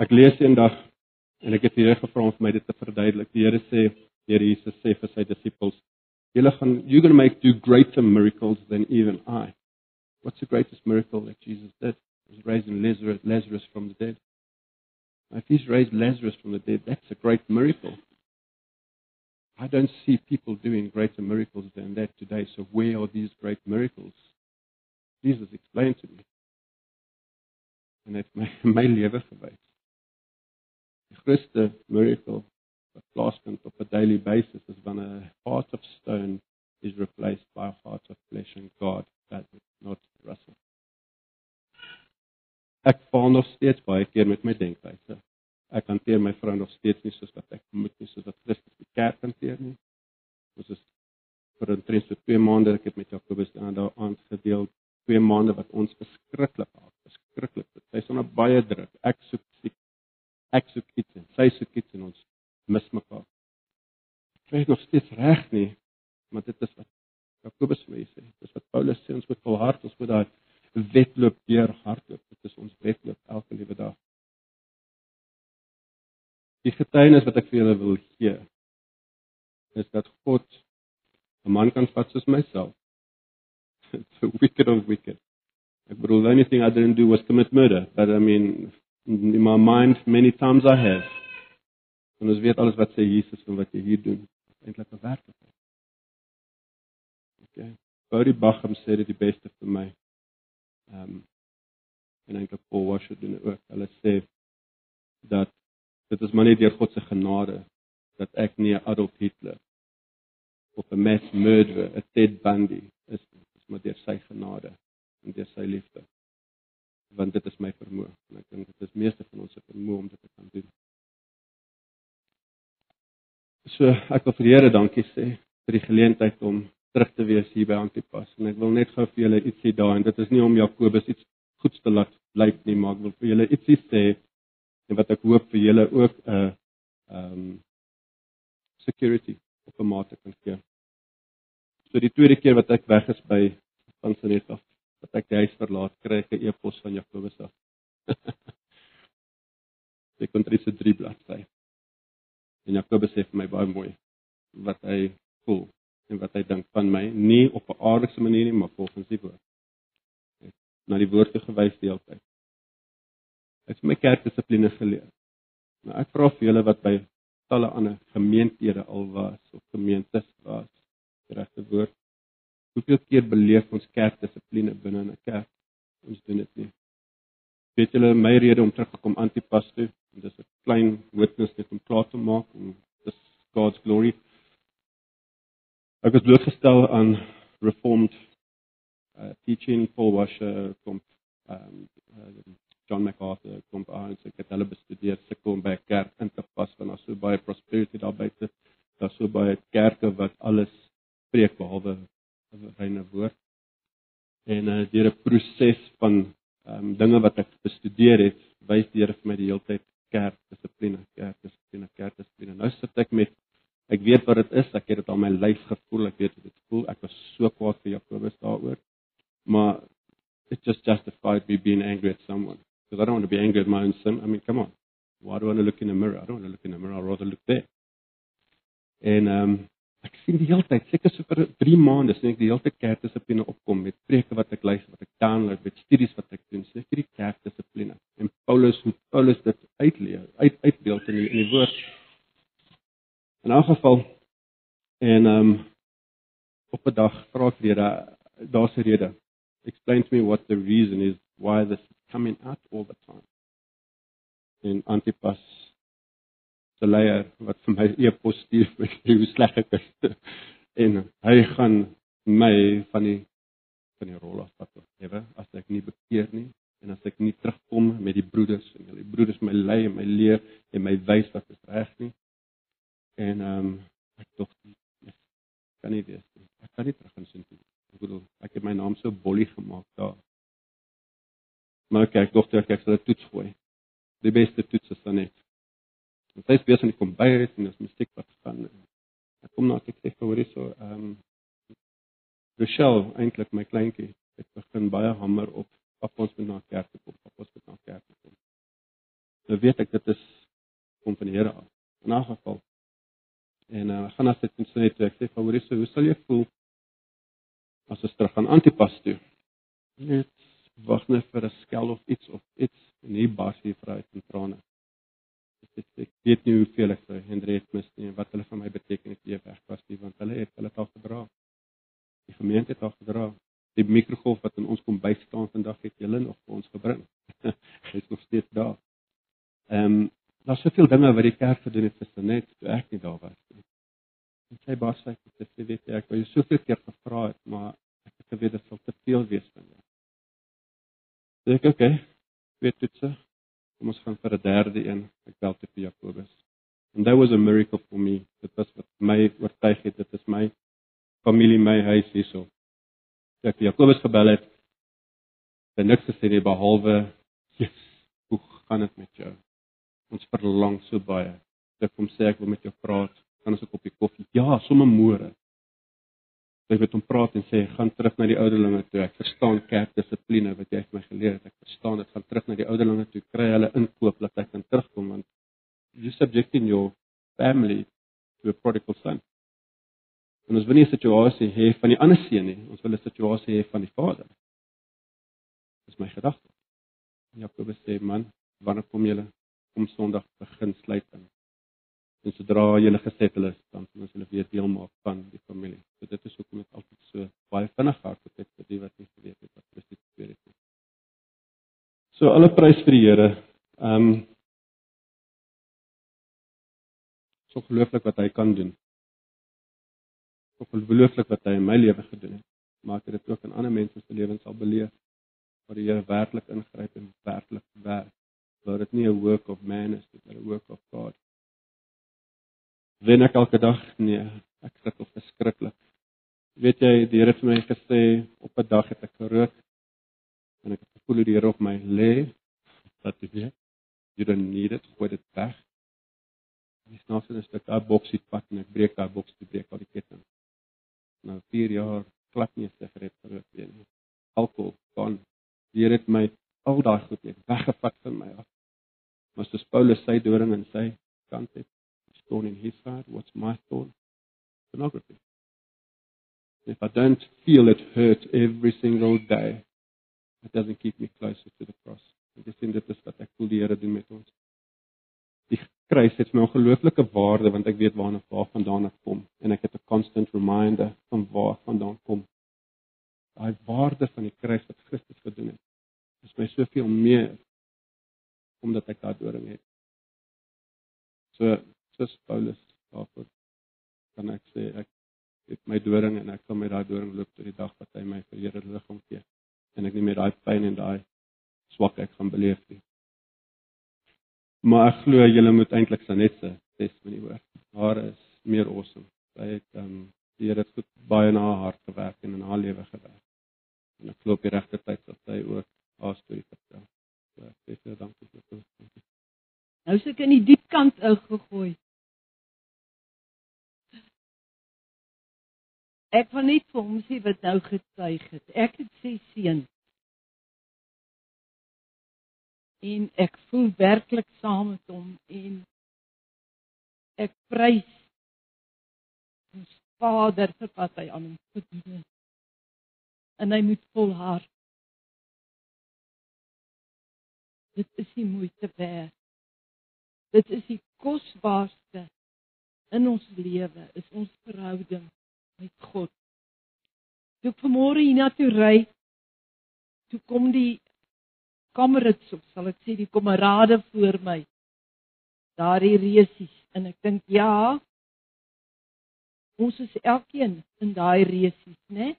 Ek lees eendag en ek het die Here gevra om vir my dit te verduidelik. Die Here sê, Here Jesus sê vir sy disippels, julle gaan you're going to make do greater miracles than even I. What's the greatest miracle that Jesus did? It was raising Lazarus, Lazarus from the dead. If he's raised Lazarus from the dead, that's a great miracle. I don't see people doing greater miracles than that today. So where are these great miracles? Jesus explained to me. En het my my lewe gewys. Die grootste miracle wat plaasvind op 'n daily basis is 'n heart of stone is replaced by a heart of flesh and God does it, not Russell. Ek val nog steeds baie keer met my denkwyse. Ek hanteer my vrou nog steeds nie soos wat ek moet nie, soos wat Christus die kerk hanteer nie. Ons is vir omtrent so 2 maande ek het met Jakobus aan daai aand gedeel, 2 maande wat ons beskruiklik haat, beskruiklik. Sy's onder baie druk. Ek soek siek. Ek soek iets en sy soek iets en ons mis mekaar. Ek kry nog steeds reg nie, maar dit is wat Jakobus vir my sê. Dis wat Paulus sê ons moet volhard, ons moet daai wedloop deur hardloop. Dit is ons wedloop elke liewe dag. Die getuienis wat ek vir julle wil gee is dat God 'n man kan vat soos myself. It's a wicked of wicked. Ek bedoel, the only thing I didn't do was commit murder, but I mean in my mind many times I have. En ons weet alles wat sê Jesus en wat jy hier doen, is eintlik 'n werklikheid. Okay. Body Bacham sê dit die beste vir my. Ehm um, en eintlik Paul Washer doen ook. Hulle sê dat dit is maar net deur God se genade dat ek nie 'n Adolf Hitler of 'n mass murderer, 'n Ted Bundy is, is maar deur sy genade en deur sy liefde. Want dit is my vermoë en ek dink dit is meeste van ons se vermoë om dit te kan doen. So ek wil vir die Here dankie sê vir die geleentheid om terug te wees hier by Antipas en ek wil net gou vir julle ietsie daai en dit is nie om Jakobus iets goeds te laat blyk nie maar ek wil vir julle ietsie sê en wat ek hoop vir julle ook 'n uh, ehm um, security op 'n mate kan gee. So die tweede keer wat ek weg is by van Sanet af, wat ek die huis verlaat, kry ek 'n e-pos van Jakobus af. Dit kon drie se drie bladsy. En Jakobus sê vir my baie mooi wat hy voel en wat hy dink van my, nie op 'n aardse manier nie, maar volgens die woord. Na die woord gewys die hele tyd. Ek het my kerkdissipline geleer. Nou ek vra vir julle wat by talle ander gemeenthede al was of gemeentes was, regte woord. Hoeveel keer beleef ons kerkdissipline binne 'n kerk? Ons doen dit nie. Weet julle my rede om terug te kom antipas toe? Dis 'n klein witness net om klaar te maak en dis God's glory. Ek het blootgestel aan reformed uh, teaching Paul Washer kom um uh, John MacArthur kom aan en ek het hulle bestudeer se kom by 'n kerk in te pas want daar's so baie prosperity daar buite. Daar's so baie kerke wat alles preek behalwe 'n reine woord. En uh, deur 'n proses van um dinge wat ek bestudeer het, wys die Here vir my die hele tyd kerk dissipline, kerk dissipline, kerk dissipline. Nou sit ek met ek weet wat dit is, ek het dit al my lyf gevoel, ek weet hoe dit voel. Ek was so kwaad vir Jakobus daaroor. Maar it just justified me being angry at someone because I don't want to be angry at my own sin. I mean, come on. Why do I want to look in a mirror? I don't want to look in a mirror. I'd rather look there. En ehm um, ek sien die hele tyd, seker so vir 3 maande, sien ek die hele tyd kerkdissipline opkom met preke wat ek luister, wat ek download, met studies wat ek doen. Sien ek hierdie kerkdissipline. En Paulus hoe Paulus dit uitleer, uit uitbeeld in die, in die woord. In 'n geval en ehm um, op 'n dag vra ek weer daar's 'n rede. Explain to me what the reason is why this is coming out all the time. En Antipas se leier wat vir my e-pos stuur met hoe sleg ek is. en hy gaan my van die van die rol af wat ewe as ek nie bekeer nie en as ek nie terugkom met die broeders en die broeders my lei en my leer en my wys wat is reg nie. En ehm um, ek tog ek kan nie wees nie. Ek kan nie terug gaan sien nie. Ek bedoel ek het my naam so bollie gemaak daar Maar kyk, dogter, kyk, sal 'n toets gooi. Die beste toets is dan net. Want sy besig om kom by is en dis musiek wat gaan. Ek kom na ek sê hoor hier so ehm um, Rochelle eintlik my kleintjie het begin baie hamer op af ons moet na kerk toe weet ek dit is kom van die Here af. In 'n geval. En uh, gaan as dit sê net ek sê favorie so hoe sal jy voel as ons terug gaan Antipas toe? Net wag net vir 'n skel of iets of iets en hier bars hier vrou in trane. Ek, ek weet nie hoeveel ek vir Hendrik mis nie en wat hulle vir my beteken het weg was nie want hulle het hulle taal gedra. Die gemeente het al gedra. Die mikrogolf wat in ons kom bystaan vandag het julle nog vir ons gebring. Dit is nog steeds daar. Ehm um, daar's soveel dinge wat die kerk gedoen het vir net toe ek nie daar was nie. En sy baas sê dit weet jy ek wou jou soveel keer gevra het, maar ek het geweet dit sal te veel wees van Sê ek okay. Weet dit se. Kom ons gaan vir 'n derde een. Ek bel te vir Jakobus. And that was a miracle for me. Dit was wat my oortuig het dit is my familie my huis hierso. Ek het Jakobus gebel het. Hy niks gesê nie behalwe Jesus, hoe gaan dit met jou? Ons verlang so baie. Ek kom sê ek wil met jou praat. Kan ons 'n koppie koffie? Ja, sommer môre. Ek het hom praat en sê gaan terug na die ouderlinge toe. Ek verstaan kerkdissipline wat jy vir my geleer het. Ek verstaan dit. Gaan terug na die ouderlinge toe. Kry hulle inkoop dat ek kan terugkom want you subjecting your family to a prodigal son. En ons wil nie 'n situasie hê van die ander seun nie. Ons wil 'n situasie hê van die vader. Dis my gedagte. Jakobus sê man, wanneer kom julle om Sondag begin sluit in? En sodra julle gesettel is, dan kan ons hulle weer deel maak van die familie. So dit is hoekom dit altyd so baie vinnig hardop het vir die wat nie geweet het wat Christus gebeur het nie. So alle prys vir die Here. Ehm um, so gelooflik wat hy kan doen ongelooflik wat hy in my lewe gedoen het. Maar ek het dit ook in ander mense se lewens al beleef waar die Here werklik ingryp en werklik werk. Waar dit nie 'n work of man is, dit is 'n work of God. Wen ek elke dag? Nee, ek of verskriklik. Weet jy, die Here het vir my gesê op 'n dag het ek gerook en ek het gevoel hoe die Here op my lê. Wat jy weet, you don't need it, gooi dit weg. Dis nou so 'n stuk daai boksie pak en ek breek daai boksie, breek al die ketting nou 4 jaar glad nie 'n sigaret gerook nie. Alkohol, kan hier het my al daai goed net weggevat van my af. Maar soos Paulus sy doring in sy kant het, stone in his heart, what's my thorn? Pornography. If I don't feel it hurt every single day, it doesn't keep me closer to the cross. Dit is in dit is wat ek voel die Here doen met ons die kruis het my ongelooflike waarde want ek weet waarna waarvandaan dit kom en ek het 'n constant reminder van waarvandaan kom. Daai waarde van die kruis wat Christus gedoen het, is my soveel meer omdat ek daardie doring het. So soos Paulus daarvoor kan ek sê ek het my doring en ek kan met daai doring loop tot die dag wat hy my verheerlike liggaam gee en ek nie meer daai pyn en daai swakheid gaan beleef nie. Maar ek glo julle moet eintlik Sanet se testimony hoor. Haar is meer awesome. Sy het um, die Here het goed baie na haar hart gewerk en in haar lewe gewerk. En ek glo op die regte tyd sal sy ook haar storie vertel. So ek sê vir dankie vir dit. Nou sê ek in die diep kant ingegooi. Ek van net vir hom sê wat nou getuig het. Ek het sê seun en ek voel werklik saam met hom en ek prys ons Vader vir wat hy aan hom gedoen het. En hy moet volhard. Dit is die moeite werd. Dit is die kosbaarste in ons lewe, is ons verhouding met God. Toe ek vanmôre hiernatoe ry, toe kom die kamerits of sal ek sê die kamerade voor my. Daardie resies en ek dink ja, ons is elkeen in daai resies, né?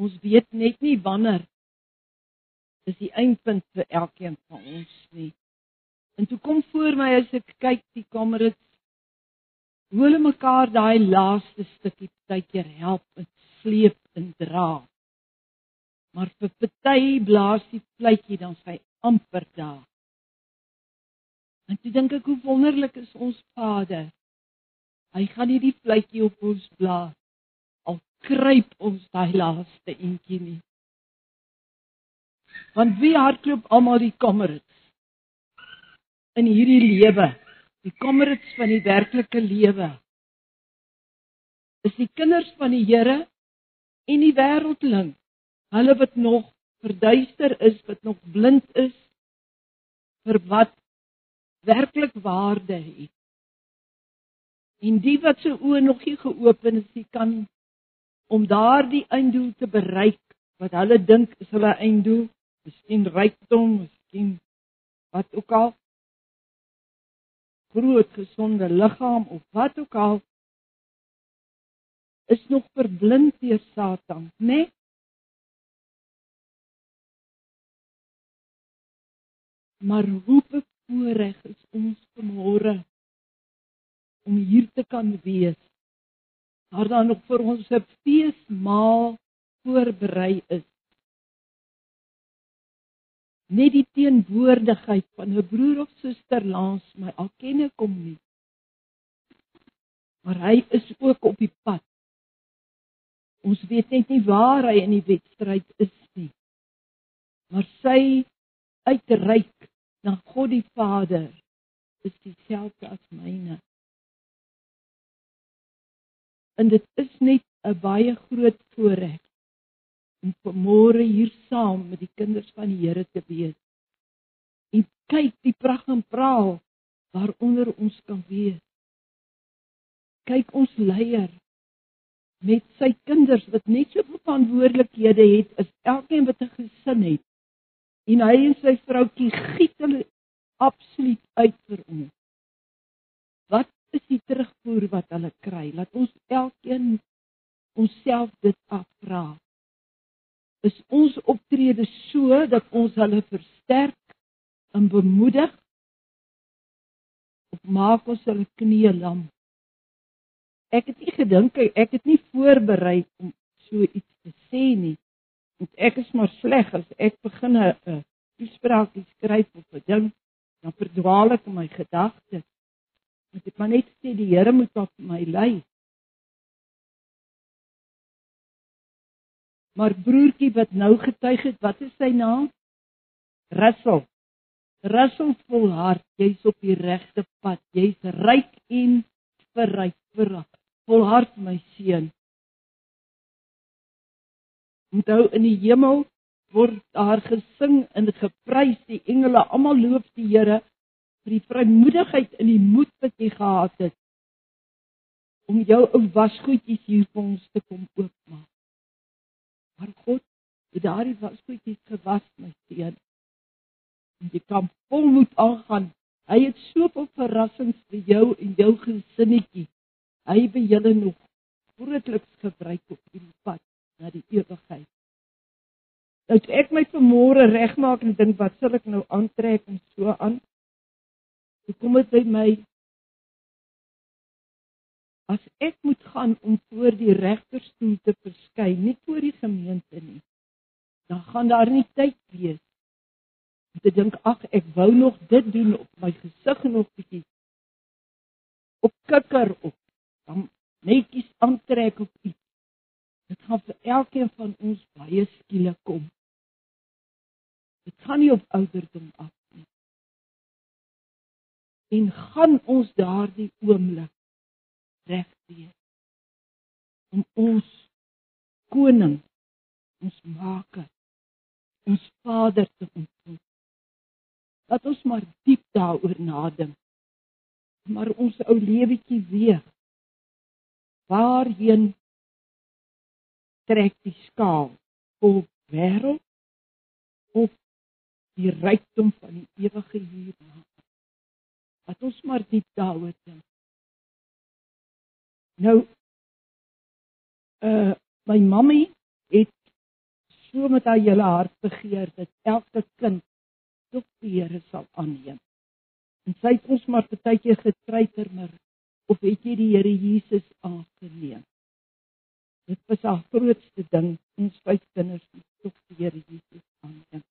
Ons weet net nie wanneer is die eindpunt vir elkeen van ons nie. En toe kom voor my as ek kyk die kamerits hoe hulle mekaar daai laaste stukkie tydjie help en sleep en dra maar vir party blaas die fluitjie dan sy amper daar. En toe dink ek hoe wonderlik is ons Vader. Hy gaan nie die fluitjie op ons blaas al kruip ons daai laaste eentjie nie. Want wie hardloop almal die kamerits? in hierdie lewe, die kamerads van die werklike lewe, is die kinders van die Here en die wêreldling, hulle wat nog verduister is, wat nog blind is vir wat werklik waarde het. En die wat se oë nog nie geopen is, die kan om daardie einddoel te bereik wat hulle dink is hulle einddoel, miskien rykdom, miskien wat ook al groot gesonde liggaam of wat ook al is nog verblind deur Satan, né? Nee? Maar hoe bevoorreg is ons vanmôre om hier te kan wees. Daar dan nog vir ons 'n feesmaal voorberei is. Net die teenwoordigheid van 'n broer of suster langs my al ken ek hom nie. Maar hy is ook op die pad. Ons weet net nie waar hy in die wedstryd is nie. Maar sy uitreik na God die Vader is dieselfde as myne. En dit is net 'n baie groot voorreg om vanmôre hier saam met die kinders van die Here te wees. En kyk die pragt en praal waaronder ons kan wees. Kyk ons leier met sy kinders wat net so verantwoordelikhede het as elkeen wat 'n gesin het en hy en sy vroutjie giet hulle absoluut uit vir ons. Wat is die terugvoer wat hulle kry? Laat ons elkeen onsself dit afvra. Is ons optrede so dat ons hulle versterk en bemoedig? Of maak ons hulle knieë lam? Ek het nie gedink ek het nie voorberei om so iets te sê nie want ek is maar sleg as ek begin 'n toespraakie skryf of 'n ding dan verdwaal ek in my gedagtes. Ek het maar net sê die Here moet op my lei. Maar broertjie wat nou getuig het, wat is sy naam? Russell. Russell volhard, jy's op die regte pad. Jy's ryk en verryk, verryk. Volhard my seun. Onthou in die hemel word daar gesing en geprys die engele almal loof die Here vir die vrymoedigheid en die moed wat jy gehad het om jou ou wasgoedjies hier vir ons te kom oopmaak. Maar God het daardie wasgoedjies gewas my seun. En jy kan volmoed aangaan. Hy het soveel verrassings vir jou en jou gesinnetjie. Hy wil julle nog grootliks gebruik op hierdie pad na die ewigheid. Nou ek my vanmôre regmaak en dink wat sal ek nou aantrek en so aan. Hoe kom dit by my? As ek moet gaan om voor die regterstoel te verskyn, nie voor die gemeente nie, dan gaan daar nie tyd wees om te dink ag ek wou nog dit doen op my gesig nog bietjie op kikker op dan netjies aantrek op iets Dit gaan vir elkeen van ons baie skielik kom. Dit gaan nie op ouderdom af nie. En gaan ons daardie oomblik reg wees om ons koning, ons maker, ons Vader te ontmoet. Laat ons maar diep daaroor nadink. Maar ons ou lewetjie weeg. Waarheen trek die skaal vol wêreld of die rykdom van die ewige hierna. Wat ons maar diep daaroor dink. Nou uh my mammie het so met haar hele hart begeer dat elke kind tot die Here sal aanneem. En sy het ons maar baie keer getreiter maar of het jy die Here Jesus aangeneem? Dit was haar grootste ding, ons vyf kinders moet tog die Here Jesus aanneem.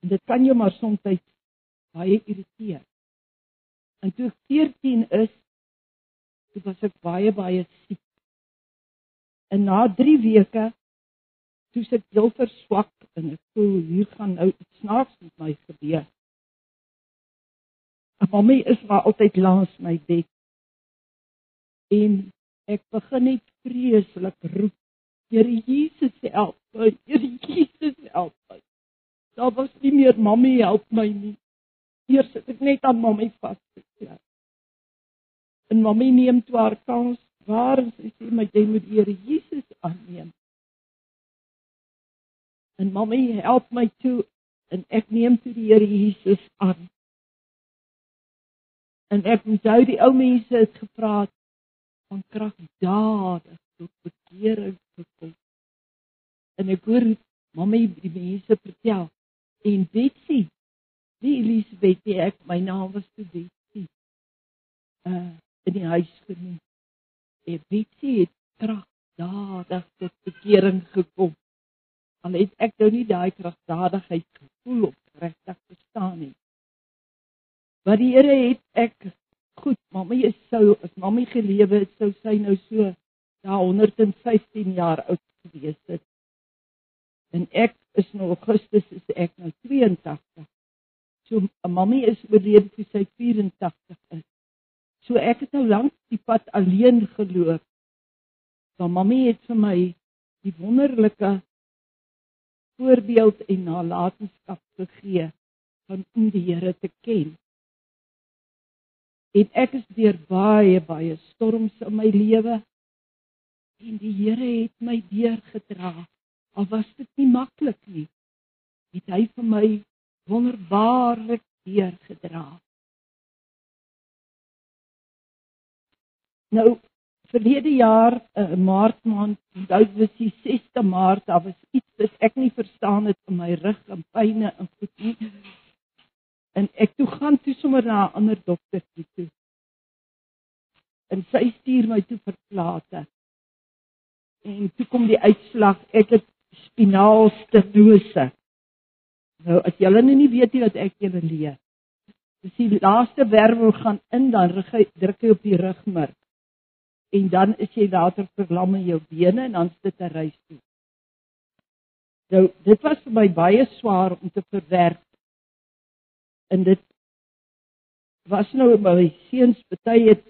En dit kan jou maar soms baie irriteer. En toe ek 14 is, toe was ek baie baie siek. En na 3 weke toe sit ek heel verswak en ek voel hier gaan nou iets snaaks met my gebeur. Mamy is maar altyd langs my bed. En ek begin net vreeslik roep. Here Jesus help my. Here Jesus help my. Daar was nie meer mamy help my nie. Eers het ek net aan mamy vasgeklou. En mamy neem toe haar kans waar sy sê my jy moet die Here Jesus aanneem. En mamy help my toe en ek neem toe die Here Jesus aan. En ek onthou die ou mense het gepraat van kragdadig tot bekering gekom. En ek hoor mamy die mense vertel en Betsy, die Elisabeth, die ek my naam was toe Betsy. Uh in die huis genoem. En Betsy het kragdadig tot bekering gekom. Al het ek nou nie daai kragdadigheid gevoel of regtig verstaan nie. Wat die Here het ek goed, mamma is sou as mamma gelewe het, sou sy nou so ja 115 jaar oud gewees het. En ek is nou Augustus is ek nou 82. So mamma is oorlede toe sy 84 is. So ek het nou lank die pad alleen geloop. Maar mamma het vir my die wonderlike voorbeeld en nalatenskap gegee van om die Here te ken. En ek is deur baie baie storms in my lewe en die Here het my deurgedra. Al was dit nie maklik nie. Het hy vir my wonderbaarlik deurgedra. Nou verlede jaar uh, Maart maand, onthou dit die 6de Maart, daar was iets wat ek nie verstaan het in my rug en pyne en goed nie. En ek toe gaan toe sommer na 'n ander dokter toe. En sy stuur my toe vir plate. En toe kom die uitslag, ek het spinaal stenose. Nou as julle nou nie weet nie wat ek julle leer. Dis die laaste wervel gaan in dan druk hy op die rugmerk en dan is jy later verlam in jou bene en dan sit 'n reis toe. Nou dit was vir my baie swaar om te verwerk. En dit was nou my seuns baie het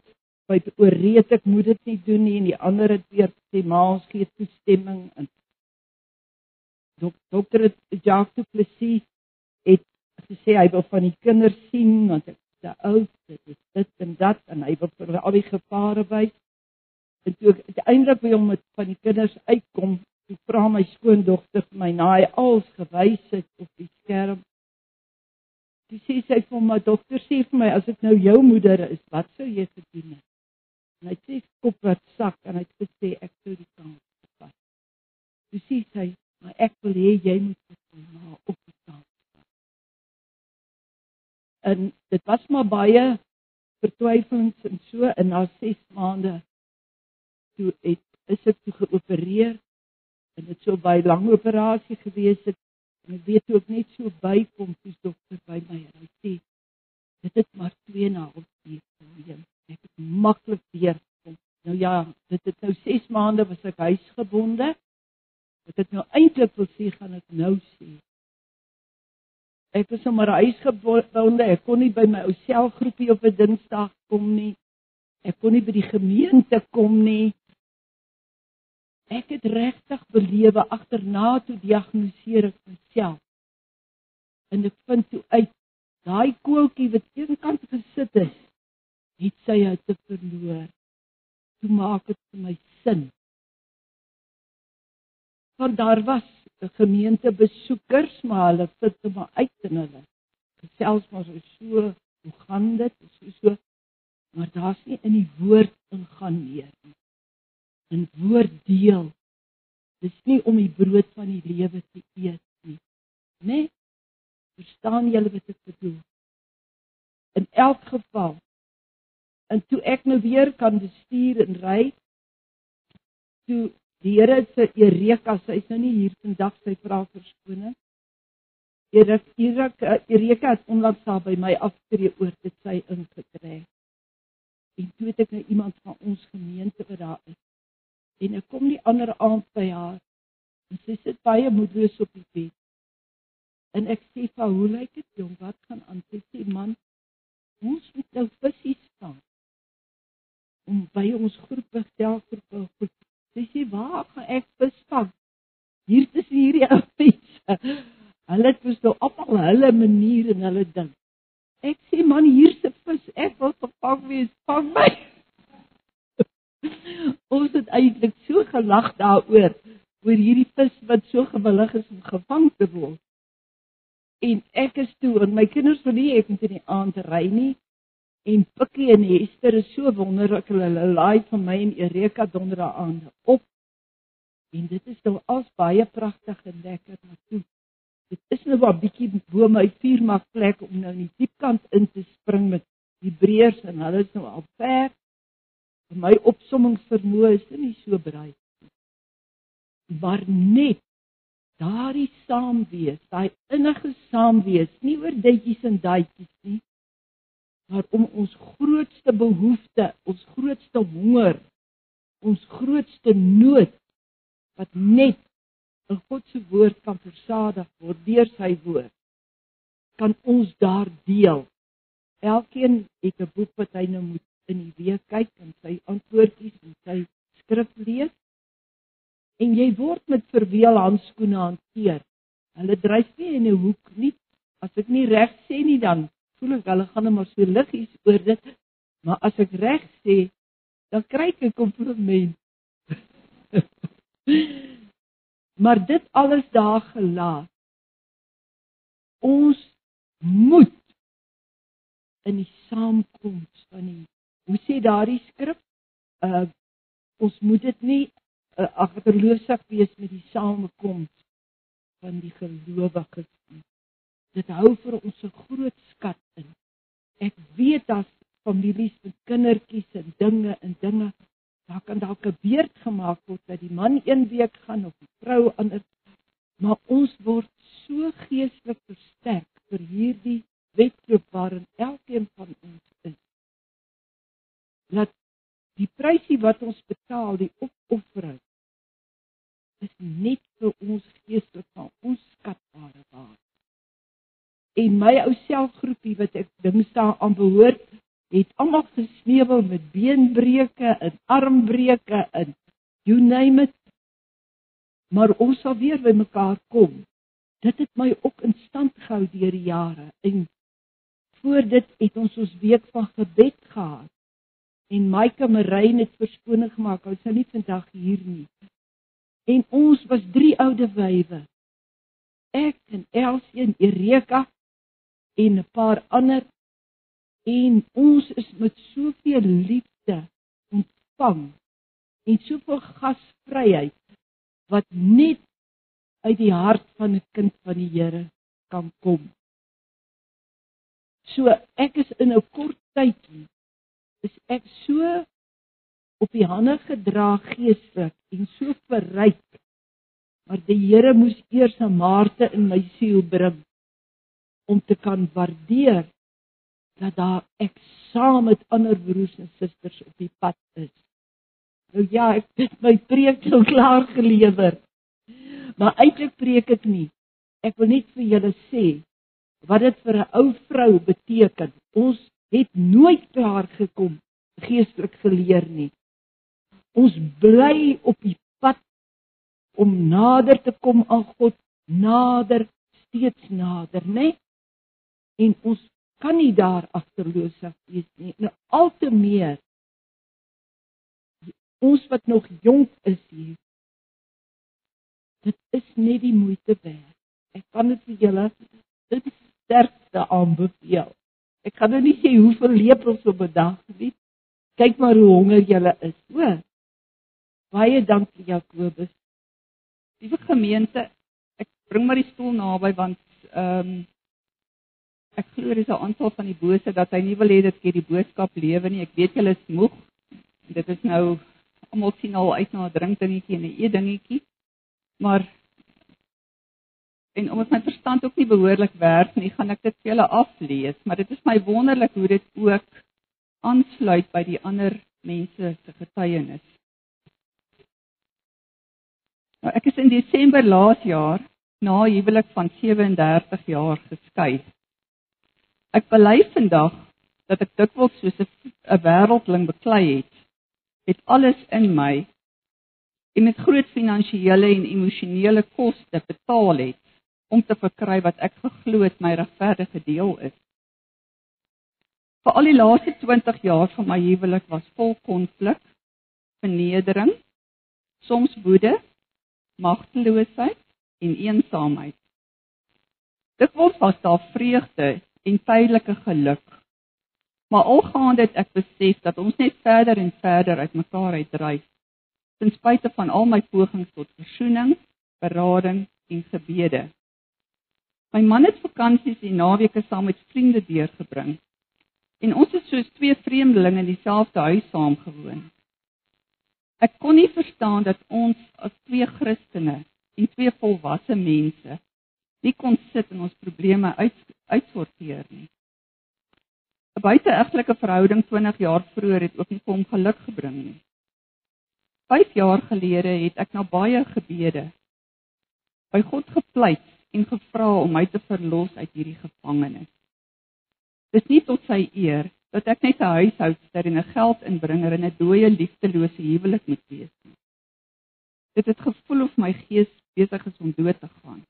by ooreed ek moet dit nie doen nie en die ander het weer sê ma ons gee toestemming en dok, dokter Jacques du Plessis het gesê hy wil van die kinders sien want ek te oud dit is dit en dat en hy wil vir al die gevare wys En toe ek uiteindelik by hom met van die kinders uitkom, toe vra my skoondogter my na hy als gewys het op die skerm. Sy sê sy vir my dokter sê vir my as ek nou jou moeder is, wat sou jy gedoen het? En hy sê kop wat sak en hy het gesê ek sou die kans vat. Sy sê sy, maar ek wil hê jy moet vir my op die kans vat. En dit was maar baie vertwyfelings en so in na 6 maande toe het is ek toe geopereer en dit sou baie lang operasie gewees het. En ek weet ook net so bykom toe dokter by my en hy sê dit het maar 2 en 'n half uur gewees ek het maklik weer kom nou ja dit het nou 6 maande was ek huisgebonde. Ek het nou eintlik wil sê gaan ek nou sê? Ek was sommer huisgebonde. Ek kon nie by my ou selgroepie op 'n dinsdag kom nie. Ek kon nie by die gemeente kom nie ek het regtig belewe agterna toe diagnoseer ek myself. En ek vind toe uit daai koeltjie wat eenkant gesit het, het sy uit te verloor. Toe maak dit vir my sin. Want daar was gemeente besoekers, maar hulle sit te maar uit in hulle. Gesels maar so, so hoe gaan dit? So so maar daar's nie in die woord ingaan nie in woord deel. Dis nie om die brood van die lewe te eet nie. Né? Nee? Verstaan julle wat ek bedoel? In elk geval en toe ek nou weer kan bestuur en ry toe die Here se Ereka sy's nou nie hier vandag sy vra verskoning. Ereka Ereka het onlangs daar by my afskree oor dit sy ingetrek. En toe het ek nou iemand van ons gemeente wat daar is en ek kom die ander aand by haar en sy sit baie moedeloos op die bed. En ek sê vir hoe lyk dit jong, wat gaan aan? Sy sê man, ons nou visse vang om by ons groep selfgroep groep. Sy sê waar gaan ek vang? Hier tussen hierdie ou mense. Hulle het mos nou almal hulle manier en hulle ding. Ek sê man hier se vis, ek wil gevang wees, vang my. ons het eintlik so gelag daaroor oor hierdie vis wat so gewillig is om gevang te word. En ek is toe en my kinders wil nie ek moet in die aand ry nie. En Pikkie en Hester is so wonderlik hulle laai van my en Erika donderdag aand op. En dit is nou als baie pragtig en lekker natuurlik. Dit is nou 'n bietjie bo my vuurmak plek om nou in die diepkant in te spring met die breërs en hulle is nou al ver. My opsommingsvermoë is nie so brei maar net daardie saamwees, daai innige saamwees, nie oor ditjies en daadjies nie, maar om ons grootste behoefte, ons grootste honger, ons grootste nood wat net in God se woord kan versadig word deur sy woord, kan ons daar deel. Elkeen het 'n boek wat hy nou moet in die week kyk en sy antwoordjies en sy skrif lees en jy word met verweel handskoene hanteer. Hulle dryf nie in 'n hoek nie. As ek nie reg sê nie dan voel ek hulle gaan net maar so liggies oor dit. Maar as ek reg sê, dan kry ek 'n kompliment. maar dit alles daar gelaat. Ons moet in die saamkoms van die hoe sê daardie skrif? Uh ons moet dit nie uh, agterloosig wees met die samekoms van die gelowiges. Dit hou vir ons 'n groot skat in. Ek weet as families met kindertjies en dinge en dinge, daar kan dalk 'n beurt gemaak word dat die man een week gaan of die vrou ander, maar ons word so geestelik versterk vir hierdie wedloop waarin elkeen van ons Laat die prysie wat ons betaal, die opoffering is net vir ons geestelik van ons skatbare waarde. En my ou selfgroepie wat ek dinsdae aan behoort, het almal gesneuwel met beenbreuke en armbreuke en you name it. Maar ons sal weer by mekaar kom. Dit het my ook in stand gehou deur die jare en voor dit het ons ons week van gebed gehad en Maike Marine het verskoning gemaak. Ons sou nie vandag hier nie. En ons was drie oude wywe. Ek en Elsie en Erika en 'n paar ander en ons is met soveel liefde ontvang en soveel gasvryheid wat net uit die hart van 'n kind van die Here kan kom. So ek is in 'n kort tydjie is ek so op die hande gedra geestelik en so verryk. Maar die Here moes eers 'n maarte in my siel bring om te kan waardeer dat daar ek saam met ander broers en susters op die pad is. Nou ja, ek het my preek so klaar gelewer. Maar eintlik preek ek nie. Ek wil net vir julle sê wat dit vir 'n ou vrou beteken. Ons het nooit klaar gekom geestelik geleer nie. Ons bly op die pad om nader te kom aan God, nader, steeds nader, né? En ons kan nie daar agterloosig wees nie. Nou al te meer ons wat nog jonk is hier. Dit is net die moeite werd. Ek kan dit vir julle dit sterkste aanbeveel. Ek kan nou nie sê hoeveel lepels op 'n dag nie. Kyk maar hoe honger julle is, hoor. Baie dankie Jakobus. Liewe gemeente, ek bring maar die stoel naby want ehm um, ek glo dis 'n aanval van die bose dat hy nie wil hê dat ek hierdie boodskap lewe nie. Ek weet julle is moeg. Dit is nou almal sien al uit na 'n drinkdingetjie en 'n eetdingetjie. Maar en omdat my verstand ook nie behoorlik werk nie, gaan ek dit vir julle aflees, maar dit is my wonderlik hoe dit ook aansluit by die ander mense se getuienis. Nou ek is in Desember laas jaar na huwelik van 37 jaar geskei. Ek bely vandag dat ek dikwels soos 'n wêreldling beklei het, het alles in my en met groot finansiële en emosionele koste betaal het om te verkry wat ek geglo het my regverdige deel is. Vir al die laaste 20 jaar van my huwelik was vol konflik, vernedering, soms woede, magteloosheid en eensaamheid. Dikwels was daar vreugde en tydelike geluk. Maar algaande het ek besef dat ons net verder en verder uitmekaar uitdryf ten spyte van al my pogings tot versoening, berading en gebede. My man het vakansies en naweke saam met vriende deurgebring. En ons het soos twee vreemdelinge in dieselfde huis saamgewoon. Ek kon nie verstaan dat ons as twee Christene en twee volwasse mense nie kon sit en ons probleme uit uitsorteer nie. 'n Buiteegtelike verhouding 20 jaar vroeër het ook nie vir hom geluk gebring nie. 5 jaar gelede het ek na baie gebede by God gepleit en gevra om my te verlos uit hierdie gevangenis. Dis nie tot sy eer dat ek net 'n huishoudster en 'n geldinbringer in 'n dooie liefdelose huwelik moet wees nie. Dit het gevoel of my gees besig is om dood te gaan.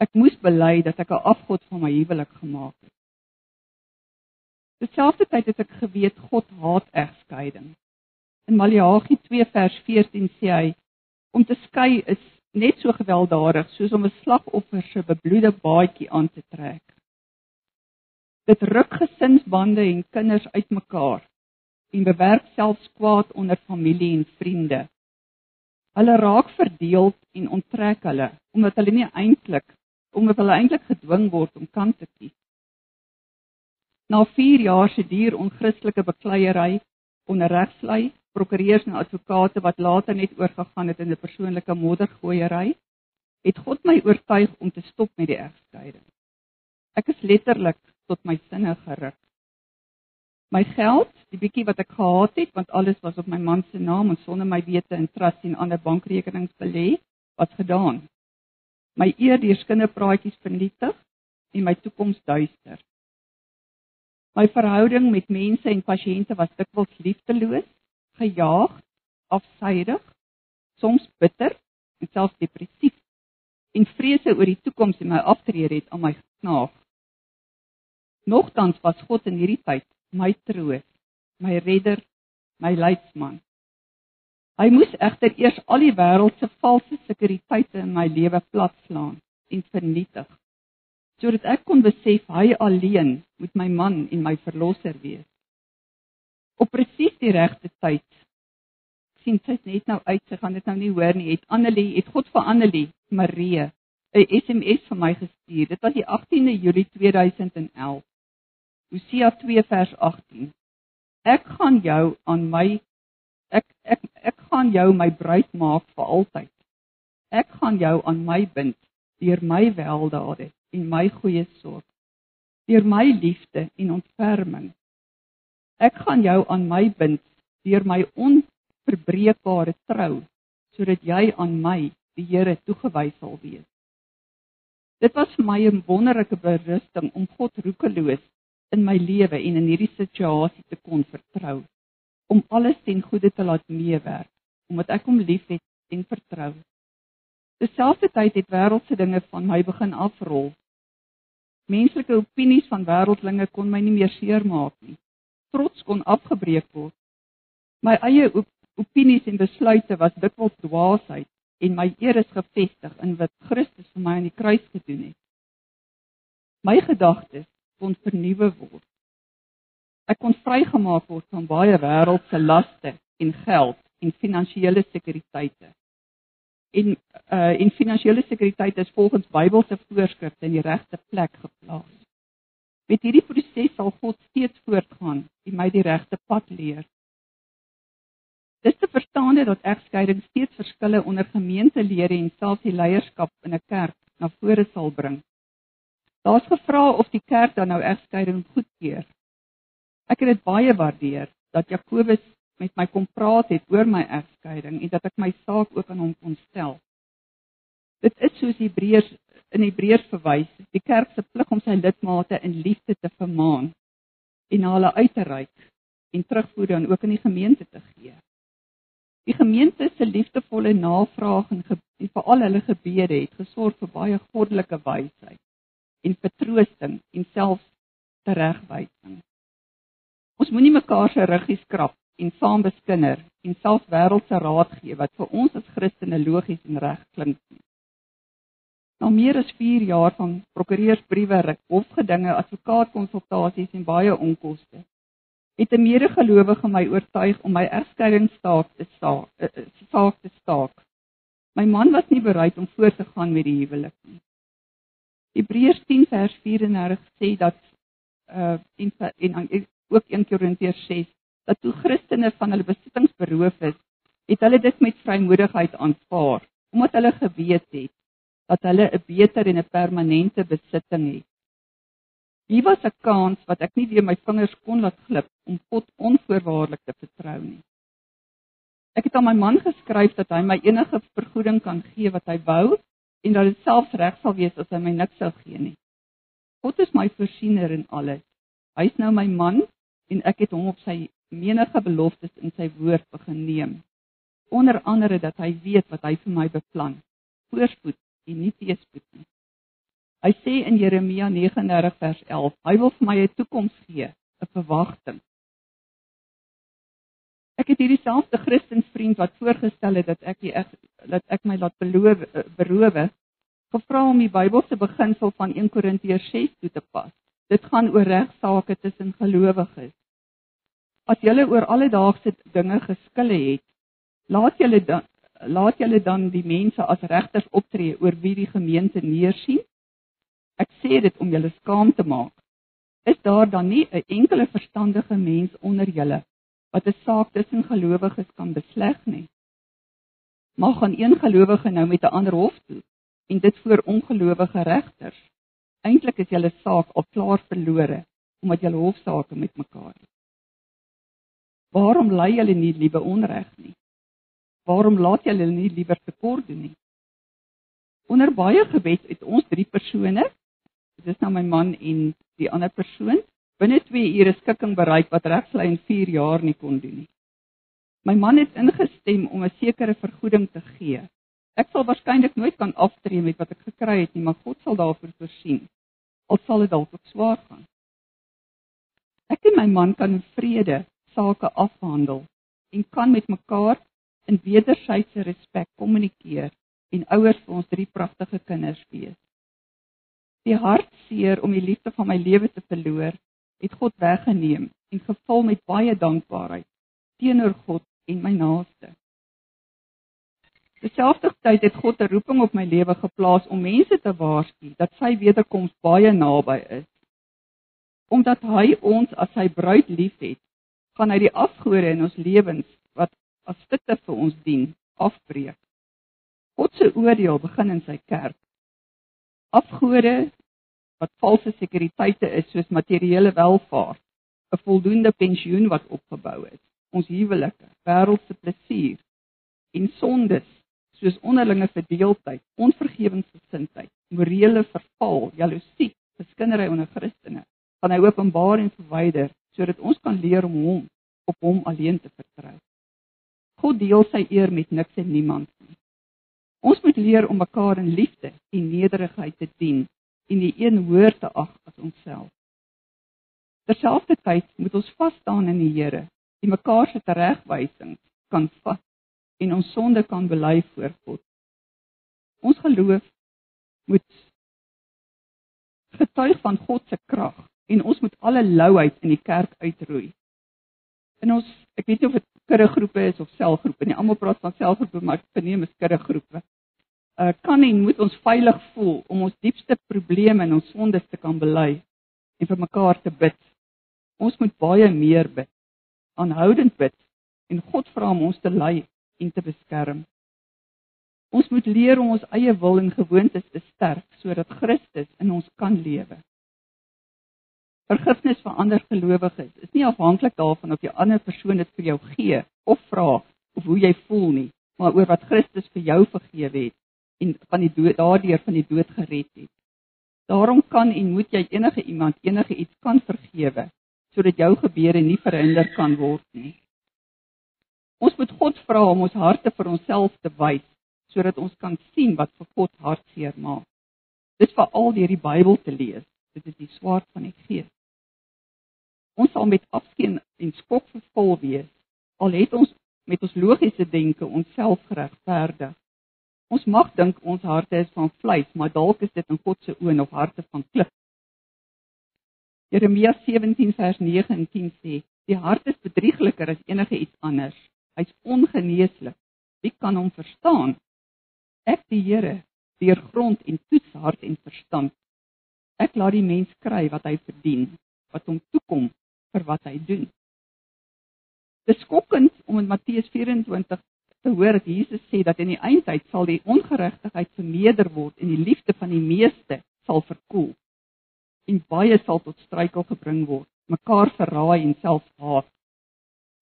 Ek moes bely dat ek 'n afgod van my huwelik gemaak het. Terselfdertyd het ek geweet God haat egskeiding. In Maleagi 2 vers 14 sê hy om te skei is net so gewelddadig soos om 'n slagoffer se bebloede baadjie aan te trek. Dit ruk gesinsbande en kinders uitmekaar en bewerk selfs kwaad onder familie en vriende. Hulle raak verdeeld en onttrek hulle omdat hulle nie eintlik omdat hulle eintlik gedwing word om kant te kies. Na 4 jaar se duur onchristelike bekleierery onder regslei prokureurs en advokate wat later net oorgegaan het in 'n persoonlike moddergooiery, het God my oortuig om te stop met die egskeiding. Ek is letterlik tot my sinne geruk. My geld, die bietjie wat ek gehad het, want alles was op my man se naam en sonder my wete in trust en ander bankrekenings belê, was gedaan. My eer deur skinderpraatjies vernietig en my toekoms duister. My verhouding met mense en pasiënte was dikwels liefdeloos gejaag, afsydig, soms bitter en selfs depressief. En vrese oor die toekoms en my aftrede het aan my geknaag. Nogtans was God in hierdie tyd my troos, my redder, my leidsman. Hy moes egter eers al die wêreld se valse sekuriteite in my lewe platslaan en vernietig sodat ek kon besef hy alleen moet my man en my verlosser wees op presies die regte tyd. sien sy net nou uit, sy gaan dit nou nie hoor nie. Het Annelie, het God vir Annelie Marie 'n SMS vir my gestuur. Dit was die 18de Julie 2011. Hosea 2 vers 18. Ek gaan jou aan my ek ek ek gaan jou my bruid maak vir altyd. Ek gaan jou aan my bind deur my weldade en my goeie sorg. Deur my liefde en ontferming Ek gaan jou aan my bind deur my onverbreekbare trou, sodat jy aan my, die Here, toegewys sal wees. Dit was vir my 'n wonderlike berusting om God roekeloos in my lewe en in hierdie situasie te kon vertrou, om alles ten goeie te laat meewerk, omdat ek hom liefhet en vertrou. Terselfdertyd het wêreldse dinge van my begin afrol. Menslike opinies van wêreldlinge kon my nie meer seermaak nie trots kon afgebreek word. My eie op opinies en besluite was dikwels dwaasheid en my eer is gefestig in wat Christus vir my aan die kruis gedoen het. My gedagtes kon vernuwe word. Ek kon vrygemaak word van baie wêreldse laste en geld en finansiële sekuriteite. En uh en finansiële sekuriteit is volgens Bybelse voorskrifte in die regte plek geplaas. Met hierdie proses sal God steeds voortgaan en my die regte pad leer. Dis te verstaan dat egskeiding steeds verskille onder gemeentelede en selfs die leierskap in 'n kerk na vore sal bring. Daar's gevra of die kerk dan nou egskeiding goedkeur. Ek het dit baie waardeer dat Jakobus met my kom praat het oor my egskeiding en dat ek my saak ook aan hom kon stel. Dit is soos Hebreërs in Hebreërs verwys, die kerk se plig om sy lidmate in liefde te vermaan. en na hulle uit te reik en terugvoer dan ook in die gemeente te gee. Die gemeente se liefdevolle navraag en, en veral hulle gebede het gesorg vir baie goddelike wysheid en vertroosting en selfs teregwysing. Ons moenie mekaar se ruggies krap en saam beskinder en selfs wêreldse raad gee wat vir ons as Christene logies en reg klink nie. Na meer as 4 jaar van prokureursbriewe, hofgedinge, advokaatkonsultasies en baie onkoste, het 'n medegelowige my oortuig om my egskeidingsstaak te staak, uh, saak te staak. My man was nie bereid om voort te gaan met die huwelik nie. Hebreërs 10 vers 34 sê dat uh en en ook 1 Korintiërs 6 dat toe Christene van hulle besittings beroof is, het hulle dit met vrymoedigheid aanvaar, omdat hulle geweet het dat hulle 'n beter en 'n permanente besitting het. Hier was 'n kans wat ek nie weer my vingers kon laat glip om God onvoorwaardelik te vertrou nie. Ek het aan my man geskryf dat hy my enige vergoeding kan gee wat hy wou en dat dit selfs reg sal wees as hy my niks sou gee nie. God is my voorsiener in alles. Hy's nou my man en ek het hom op sy menige beloftes in sy woord begin neem. Onder andere dat hy weet wat hy vir my beplan. Voorspoed en nie teëspoed nie. Hy sê in Jeremia 39 vers 11, hy wil vir my 'n toekoms gee, 'n verwagting. Ek het hierdie selfde Christenvriend wat voorgestel het dat ek die dat ek my laat beloof berowe, gevra om die Bybelse beginsel van 1 Korintiërs 6 toe te pas. Dit gaan oor regsaake tussen gelowiges. As julle oor alledaagse dinge geskille het, laat julle laat julle dan die mense as regters optree oor wie die gemeente neersien? Ek sê dit om julle skaam te maak. Is daar dan nie 'n enkele verstandige mens onder julle wat 'n saak tussen gelowiges kan besleg nie? Mag aan een gelowige nou met 'n ander hof toe en dit voor ongelowige regters. Eintlik is julle saak al klaar verlore omdat julle hofsaake met mekaar het. Waarom lei julle nie liewe onreg nie? Waarom laat julle nie liewer tekort doen nie? Onder baie gebed het ons drie persone, dit is nou my man en die ander persoon, binne 2 ure skikking bereik wat regslei in 4 jaar nie kon doen nie. My man het ingestem om 'n sekere vergoeding te gee. Ek sal waarskynlik nooit kan aftree met wat ek gekry het nie, maar God sal daarvoor voorsien. Al sal dit dalk ook swaar gaan. Ek en my man kan in vrede sake afhandel en kan met mekaar in wederwysige respek kommunikeer en ouers vir ons drie pragtige kinders wees. Die hartseer om die liefde van my lewe te verloor, het God weggeneem en gevul met baie dankbaarheid teenoor God en my naaste. Terselfdertyd het God 'n roeping op my lewe geplaas om mense te waarsku dat sy wederkoms baie naby is. Omdat hy ons as sy bruid liefhet, gaan hy die afgode in ons lewens as stitte vir ons dien, afbreek. God se oordeel begin in sy kerk. Afgode wat valse sekuriteite is soos materiële welfaart, 'n voldoende pensioen wat opgebou is, ons huwelike, wêreldse plesier en sondes soos onderlinge verdeeldheid, onvergewensgesindheid, morele verval, jaloesie, geskindery onder Christene, gaan hy openbaar en verwyder sodat ons kan leer om hom op hom alleen te vertrou. God deel sy eer met niks en niemand nie. Ons moet leer om mekaar in liefde en nederigheid te dien en die een hoër te ag as onsself. Terselfdertyd moet ons vas staan in die Here en mekaar se teregwysings kan vat en ons sonde kan bely voor God. Ons geloof moet getuig van God se krag en ons moet alle louheid in die kerk uitroei. In ons ek weet nie of dit kuddegroepe is of selgroepe nie. Almal praat van selgroepe, maar ek verneem is kuddegroepe. Uh kan en moet ons veilig voel om ons diepste probleme en ons sondes te kan bely en vir mekaar te bid. Ons moet baie meer bid. Aanhoudend bid en God vra om ons te lei en te beskerm. Ons moet leer om ons eie wil en gewoontes te sterk sodat Christus in ons kan lewe. Vergifnis vir ander gelowiges is nie afhanklik daarvan of jy ander persoon dit vir jou gee of vra of hoe jy voel nie, maar oor wat Christus vir jou vergewe het en van die dood daardeur van die dood gered het. Daarom kan en moet jy enige iemand enige iets kan vergewe sodat jou gebede nie verhinder kan word nie. Ons moet God vra om ons harte vir onsself te wys sodat ons kan sien wat vir God hartseer maak. Dis veral deur die Bybel te lees. Dit is die swaard van die Gees. Ons sal met afskeen en skok vervul wees al het ons met ons logiese denke onsself geregverdig. Ons mag dink ons harte is van vleis, maar dalk is dit in God se oë nog harte van klip. Jeremia 17 vers 9 en 10 sê: Die hart is bedriegliker as enige iets anders. Hy's ongeneeslik. Wie kan hom verstaan? Ek die Here, deurgrond en toets hart en verstand. Ek laat die mens kry wat hy verdien, wat hom toekom vir wat hy doen. Dis skokkend om in Matteus 24 te hoor dat Jesus sê dat in die eindtyd sal die ongeregtigheid vermeerder word en die liefde van die meeste sal verkoel. En baie sal tot struikel gebring word, mekaar verraai en selfs haat.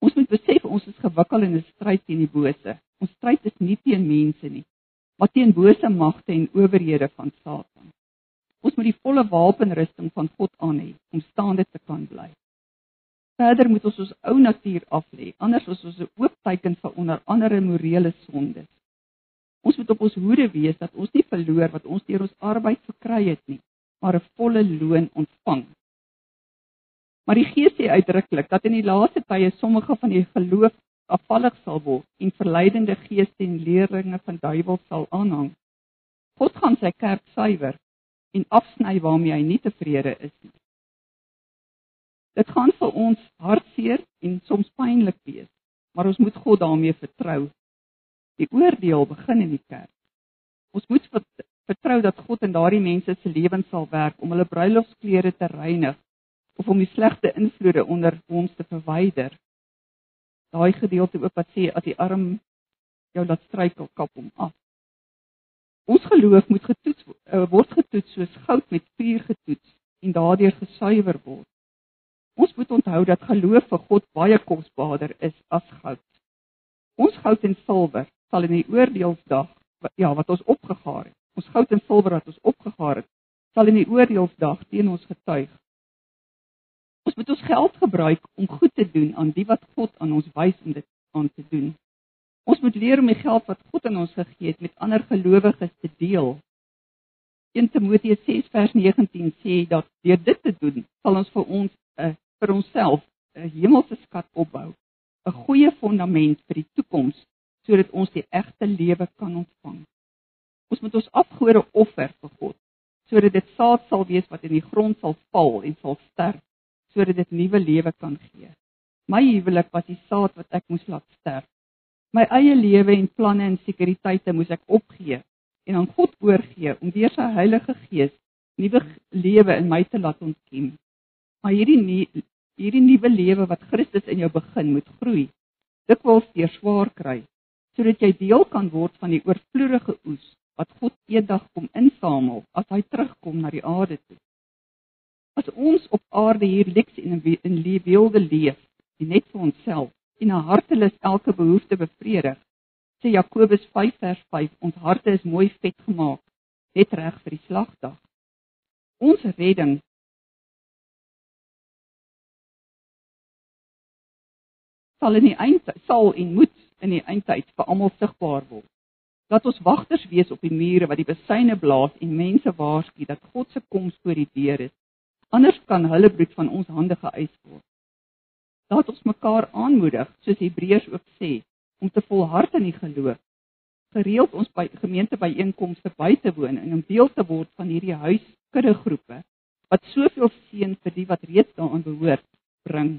Ons moet besef ons is gewikkel in 'n stryd teen die bose. Ons stryd is nie teen mense nie, maar teen bose magte en owerhede van Satan. Ons moet die volle wapenrusting van God aan hê om staande te kan bly. Verder moet ons ons ou natuur af lê, anders is ons 'n oop teken vir onder andere morele sondes. Ons moet op ons hoede wees dat ons nie verloor wat ons deur ons arbeid verkry het nie, maar 'n volle loon ontvang. Maar die Gees sê uitdruklik dat in die laaste tye sommige van die geloof afvallig sal word en verleidende geeste en leerlinge van duiwels sal aanhang. God gaan sy kerk suiwer en afsny waarmee hy nie tevrede is nie. Dit gaan vir ons hartseer en soms pynlik wees, maar ons moet God daarmee vertrou. Die oordeel begin in die kerk. Ons moet vertrou dat God in daardie mense se lewens sal werk om hulle bruilofsklere te reinig of om die slegte invloede onder ons te verwyder. Daai gedeelte ook wat sê as die arm jou laat struikel, kap hom af. Ons geloof moet getoets eh, word getoets soos goud met vuur getoets en daardeur gesuiwer word. Ons moet onthou dat geloof vir God baie kosbaarder is as goud. Ons goud en silwer sal in die oordeelsdag ja, wat ons opgegaar het. Ons goud en silwer wat ons opgegaar het, sal in die oordeelsdag teen ons getuig. Ons moet ons geld gebruik om goed te doen aan die wat God aan ons wys om dit aan te doen. Ons moet leer om die geld wat God aan ons gegee het met ander gelowiges te deel. 1 Timoteus 6 vers 19 sê dat deur dit te doen, sal ons vir ons 'n vir onsself 'n hemelse skat opbou, 'n goeie fondament vir die toekoms sodat ons die egte lewe kan ontvang. Ons moet ons afgode offer vir God sodat dit saad sal wees wat in die grond sal val en sal sterf sodat dit nuwe lewe kan gee. My huwelik was die saad wat ek moes laat sterf. My eie lewe en planne en sekuriteite moes ek opgee en aan God oorgee om deur sy Heilige Gees nuwe lewe in my te laat ontkiem. Maar hierdie nie, hierdie nuwe lewe wat Christus in jou begin moet groei. Dikwels deur swaar kry sodat jy deel kan word van die oorvloedige oes wat God eendag kom insamel as hy terugkom na die aarde toe. As ons op aarde hier liks en in lewe leef, en net vir onsself en 'n hartelus elke behoefte bevredig, sê Jakobus 5 vers 5, ons harte is mooi vet gemaak, net reg vir die slagdag. Ons redding sal in die eindtyd sal en moet in die eindtyd vir almal sigbaar word. Laat ons wagters wees op die mure wat die besyne blaas en mense waarsku dat God se koms voor die deur is. Anders kan hulle bloed van ons hande geëis word. Laat ons mekaar aanmoedig, soos Hebreërs ook sê, om te volhard in die geloof. Gereeld ons by gemeentebyeenkomste by te woon en om deel te word van hierdie huiskuddegroepe wat soveel seën vir die wat reeds daaraan behoort bring.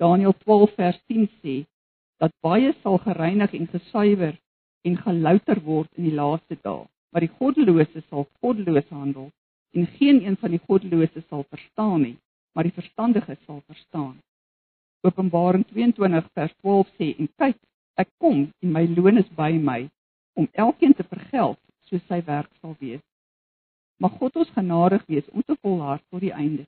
Daniël 12 vers 10 sê dat baie sal gereinig en gesuiwer en gelouter word in die laaste dae, maar die goddelose sal goddeloos handel en geen een van die goddelose sal verstaan nie, maar die verstandige sal verstaan. Openbaring 22 vers 12 sê en kyk, ek kom en my loon is by my om elkeen te vergeld soos sy werk sal wees. Mag God ons genadig wees om te volhard tot die einde.